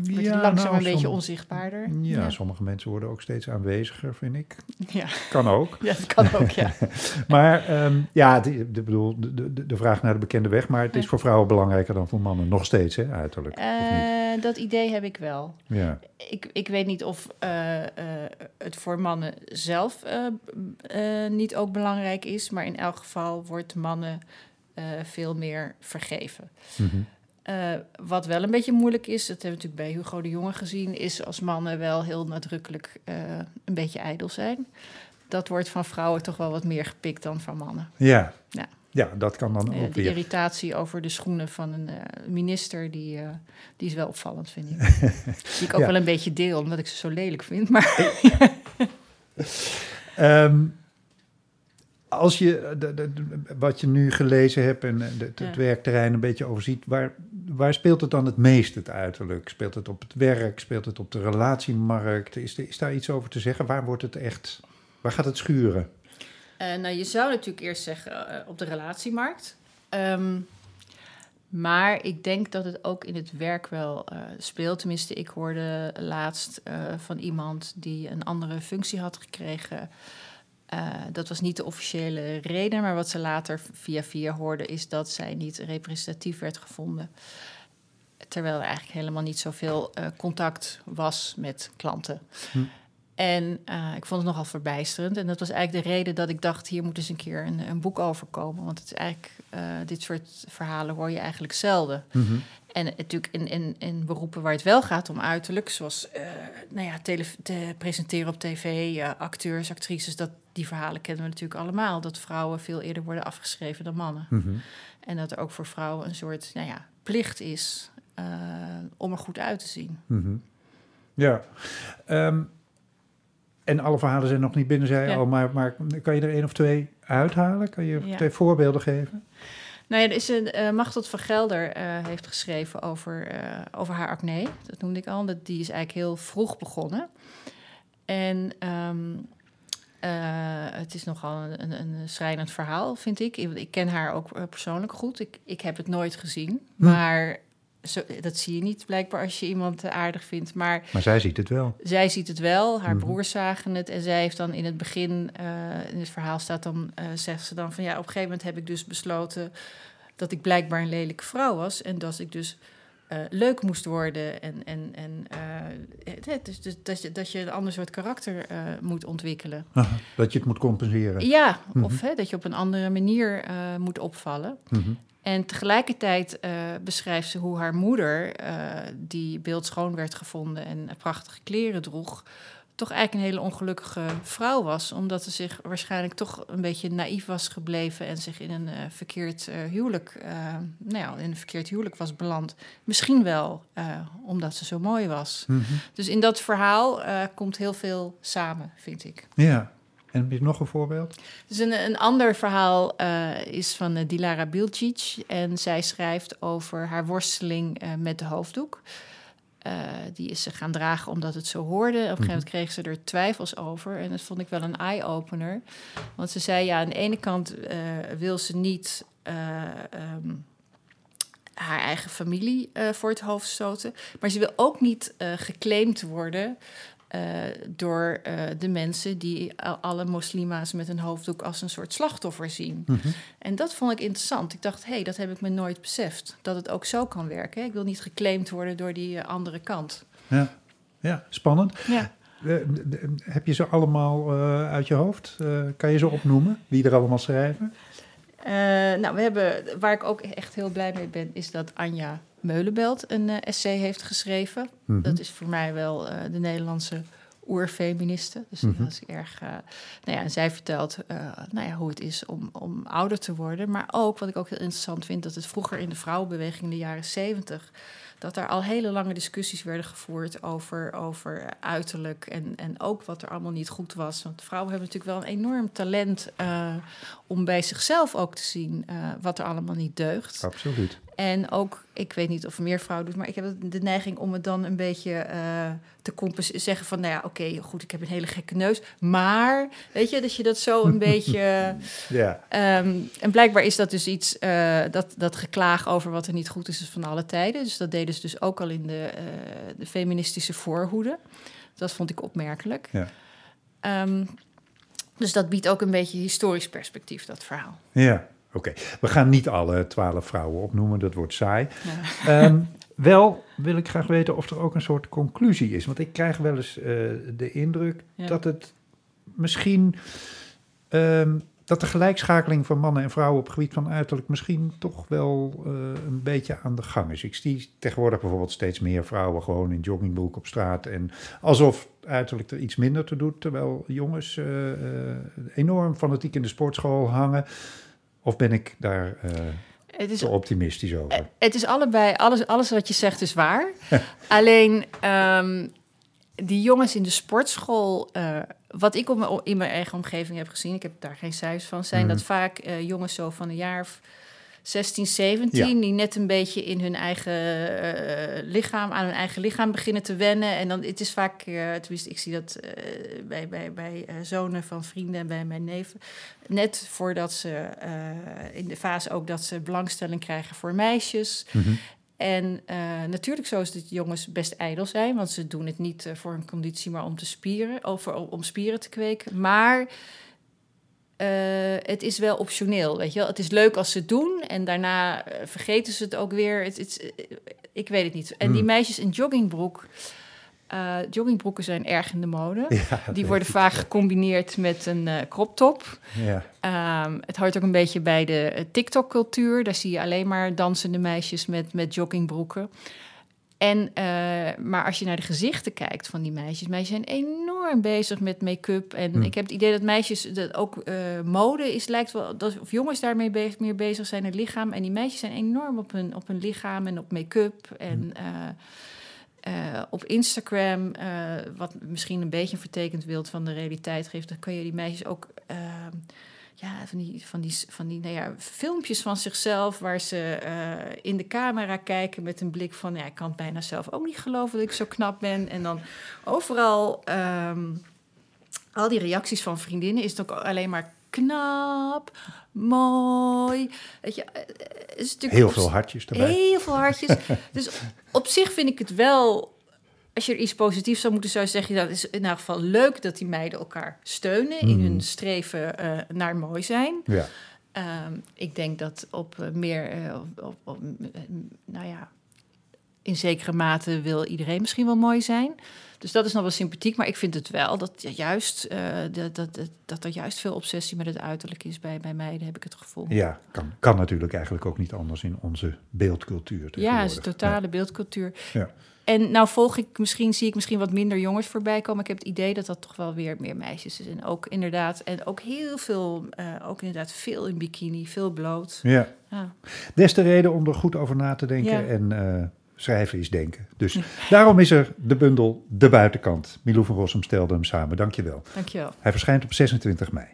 Word je Ja, langzaam nou, een beetje onzichtbaarder. Ja, ja. sommige mensen worden ook steeds aanweziger, vind ik. Ja. Kan ook. ja, dat kan ook, ja. <laughs> Maar ehm, ja, de, de, bedoel, de, de, de vraag naar de bekende weg. Maar het is voor vrouwen belangrijker dan voor mannen. Nog steeds, hè, uiterlijk. Eh, dat idee heb ik wel. Ja. Ik, ik weet niet of eh, eh, het voor mannen zelf niet ook belangrijk is, maar in elk geval wordt mannen veel meer vergeven. Mhm. Eh, wat wel een beetje moeilijk is, dat hebben we natuurlijk bij Hugo de Jonge gezien, is als mannen wel heel nadrukkelijk eh, een beetje ijdel zijn. Dat wordt van vrouwen toch wel wat meer gepikt dan van mannen. Ja. Ja. ja, dat kan dan Eh, ook de weer. irritatie over de schoenen van een minister, die, die is wel opvallend, vind ik. <laughs> die ik ook Ja. wel een beetje deel, omdat ik ze zo lelijk vind. Maar <laughs> Ehm, als je de, de- de- wat je nu gelezen hebt en eh, de- het, werkterrein een beetje overziet, waar, waar speelt het dan het meest het uiterlijk? Speelt het op het werk? Speelt het op de relatiemarkt? Is, is daar iets over te zeggen? Waar wordt het echt? Waar gaat het schuren? Eh, nou, je zou natuurlijk eerst zeggen eh, op de relatiemarkt. Ehm, maar ik denk dat het ook in het werk wel eh, speelt. Tenminste, ik hoorde laatst eh, van iemand die een andere functie had gekregen. Eh, dat was niet de officiële reden, maar wat ze later via via hoorde, is dat zij niet representatief werd gevonden. Terwijl er eigenlijk helemaal niet zoveel eh, contact was met klanten. Hm. En eh, ik vond het nogal verbijsterend. En dat was eigenlijk de reden dat ik dacht: hier moet eens een keer een, een boek over komen. Want het is eigenlijk, dit soort verhalen hoor je eigenlijk zelden. Mhm. En natuurlijk in, in, in beroepen waar het wel gaat om uiterlijk, zoals eh, nou ja, tele, te presenteren op tv, eh, acteurs, actrices, dat, die verhalen kennen we natuurlijk allemaal. Dat vrouwen veel eerder worden afgeschreven dan mannen. Mhm. En dat er ook voor vrouwen een soort nou ja, plicht is eh, om er goed uit te zien. Mhm. Ja. Ehm, en alle verhalen zijn nog niet binnen, zei Ja. al, maar, maar kan je er één of twee uithalen? Kan je Ja. twee voorbeelden geven? Nou ja, er is een uh, van Gelder eh, heeft geschreven over, eh, over haar acne. Dat noemde ik al. Dat, die is eigenlijk heel vroeg begonnen. En ehm, eh, het is nogal een, een, een schrijnend verhaal, vind ik. Ik, ken haar ook persoonlijk goed. Ik, ik heb het nooit gezien. Hm. Maar zo, dat zie je niet blijkbaar als je iemand eh, aardig vindt. Maar Maar zij ziet het wel. zij ziet het wel, haar Mhm. broers zagen het. En zij heeft dan in het begin, eh, in het verhaal staat dan, eh, zegt ze dan van ja, op een gegeven moment heb ik dus besloten dat ik blijkbaar een lelijke vrouw was. En dat ik dus leuk moest worden. En, en, en dus, dus, dat, je, dat je een ander soort karakter moet ontwikkelen. Aha, dat je het moet compenseren. Ja, Mhm. of hè, dat je op een andere manier moet opvallen. Mhm. En tegelijkertijd eh, beschrijft ze hoe haar moeder, eh, die beeldschoon werd gevonden en prachtige kleren droeg, toch eigenlijk een hele ongelukkige vrouw was. Omdat ze zich waarschijnlijk toch een beetje naïef was gebleven en zich in een eh, verkeerd huwelijk, nou ja, in een verkeerd huwelijk was beland. Misschien wel omdat ze zo mooi was. Mhm. Dus in dat verhaal komt heel veel samen, vind ik. Ja. En heb je nog een voorbeeld? Dus een, een ander verhaal eh, is van eh, Dilara Bilcic. En zij schrijft over haar worsteling eh, met de hoofddoek. Die is ze gaan dragen omdat het zo hoorde. Op een gegeven moment kreeg ze er twijfels over. En dat vond ik wel een eye-opener. Want ze zei, ja, aan de ene kant wil ze niet... eh, ehm, haar eigen familie voor het hoofd stoten. Maar ze wil ook niet eh, geclaimd worden uh, door uh, de mensen die alle moslima's met een hoofddoek als een soort slachtoffer zien. Mm -hmm. En dat vond ik interessant. Ik dacht, hé, hey, dat heb ik me nooit beseft. Dat het ook zo kan werken. Ik wil niet geclaimd worden door die uh, andere kant. Ja, ja spannend. Ja. Uh, heb je ze allemaal uit je hoofd? Kan je ze opnoemen? Wie er allemaal schrijven? Nou, we hebben, waar ik ook echt heel blij mee ben, is dat Anja Meulenbelt een uh, essay heeft geschreven. Mhm. Mm -hmm. Dat is voor mij wel uh, de Nederlandse oerfeministe. Dus mm -hmm. dat is erg. Uh, nou ja, en zij vertelt nou ja, hoe het is om, om ouder te worden. Maar ook, wat ik ook heel interessant vind, dat het vroeger in de vrouwenbeweging in de jaren zeventig. dat er al hele lange discussies werden gevoerd over, over uiterlijk en, en ook wat er allemaal niet goed was. Want vrouwen hebben natuurlijk wel een enorm talent uh, om bij zichzelf ook te zien uh, wat er allemaal niet deugt. Absoluut. En ook, ik weet niet of er meer vrouwen doen, maar ik heb de neiging om het dan een beetje uh, te compenseren. Zeggen van, nou ja, oké, okay, goed, ik heb een hele gekke neus. Maar, weet je, dat je dat zo een <laughs> beetje... Ja. Um, en blijkbaar is dat dus iets, uh, dat, dat geklaag over wat er niet goed is, is van alle tijden. Dus dat deden ze dus ook al in de, uh, de feministische voorhoede. Dat vond ik opmerkelijk. Ja. Um, dus dat biedt ook een beetje historisch perspectief, dat verhaal. Ja. Oké, okay. we gaan niet alle twaalf vrouwen opnoemen, dat wordt saai. Ja. Um, <laughs> wel wil ik graag weten of er ook een soort conclusie is. Want ik krijg wel eens uh, de indruk ja. dat het misschien. Um, dat de gelijkschakeling van mannen en vrouwen op het gebied van uiterlijk misschien toch wel uh, een beetje aan de gang is. Ik zie tegenwoordig bijvoorbeeld steeds meer vrouwen gewoon in joggingbroek op straat. En alsof uiterlijk er iets minder te doet. Terwijl jongens uh, enorm fanatiek in de sportschool hangen. Of ben ik daar uh, het is, te optimistisch over? Het is allebei, alles, alles wat je zegt is waar. <laughs> Alleen um, die jongens in de sportschool, uh, wat ik op in mijn eigen omgeving heb gezien, ik heb daar geen cijfers van, zijn mm. dat vaak uh, jongens zo van een jaar of 16, 17, ja. die net een beetje in hun eigen uh, lichaam, aan hun eigen lichaam beginnen te wennen. En dan, het is vaak, uh, tenminste, ik zie dat uh, bij, bij, bij zonen van vrienden en bij mijn neven, net voordat ze in de fase ook dat ze belangstelling krijgen voor meisjes. Mhm. Mm -hmm. En natuurlijk zo is dat jongens best ijdel zijn, want ze doen het niet voor een conditie, maar om te spieren, of om spieren te kweken. Maar uh, het is wel optioneel, weet je wel. Het is leuk als ze het doen en daarna uh, vergeten ze het ook weer. Het, het, uh, ik weet het niet. En die meisjes in joggingbroek... joggingbroeken zijn erg in de mode. <laughs> Ja, die worden vaak gecombineerd met een crop top. Ja. Um, het hoort ook een beetje bij de TikTok-cultuur. Daar zie je alleen maar dansende meisjes met, met joggingbroeken. En, uh, maar als je naar de gezichten kijkt van die meisjes, meisjes zijn enorm bezig met make-up. En Hmm. ik heb het idee dat meisjes, dat ook uh, mode is, lijkt wel, dat, of jongens daarmee be meer bezig zijn, het lichaam. En die meisjes zijn enorm op hun, op hun lichaam en op make-up. En uh, op Instagram, wat misschien een beetje een vertekend beeld van de realiteit geeft, dan kun je die meisjes ook ja, van die, van die, van die nou ja, filmpjes van zichzelf waar ze uh, in de camera kijken met een blik van, ja, ik kan het bijna zelf ook niet geloven dat ik zo knap ben. En dan overal, um, al die reacties van vriendinnen is het ook alleen maar knap, mooi. Weet je, is natuurlijk heel veel hartjes erbij. Heel veel hartjes. <laughs> dus op zich vind ik het wel als je er iets positiefs zou moeten, zou zeggen, dat is in elk geval leuk dat die meiden elkaar steunen mm. in hun streven uh, naar mooi zijn. Ja. Um, ik denk dat op uh, meer, uh, op, op, nou ja, in zekere mate wil iedereen misschien wel mooi zijn. Dus dat is nog wel sympathiek, maar ik vind het wel dat juist uh, dat, dat, dat, dat er juist veel obsessie met het uiterlijk is bij, bij meiden, heb ik het gevoel. Ja, kan, kan natuurlijk eigenlijk ook niet anders in onze beeldcultuur. Ja, het is totale ja. beeldcultuur. Ja. En nou volg ik misschien, zie ik misschien wat minder jongens voorbij komen. Ik heb het idee dat dat toch wel weer meer meisjes is. En ook inderdaad, en ook heel veel, uh, ook inderdaad veel in bikini, veel bloot. Ja. ja. Des te reden om er goed over na te denken ja. en uh, schrijven is denken. Dus ja. <laughs> daarom is er de bundel De Buitenkant. Milou van Rossum stelde hem samen. Dank je wel. Dank je wel. Hij verschijnt op 26 mei.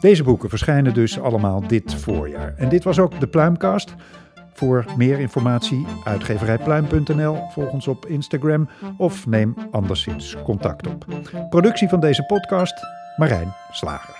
Deze boeken verschijnen dus allemaal dit voorjaar. En dit was ook de Pluimcast. Voor meer informatie uitgeverijpluim.nl, volg ons op Instagram of neem anderszins contact op. Productie van deze podcast, Marijn Slager.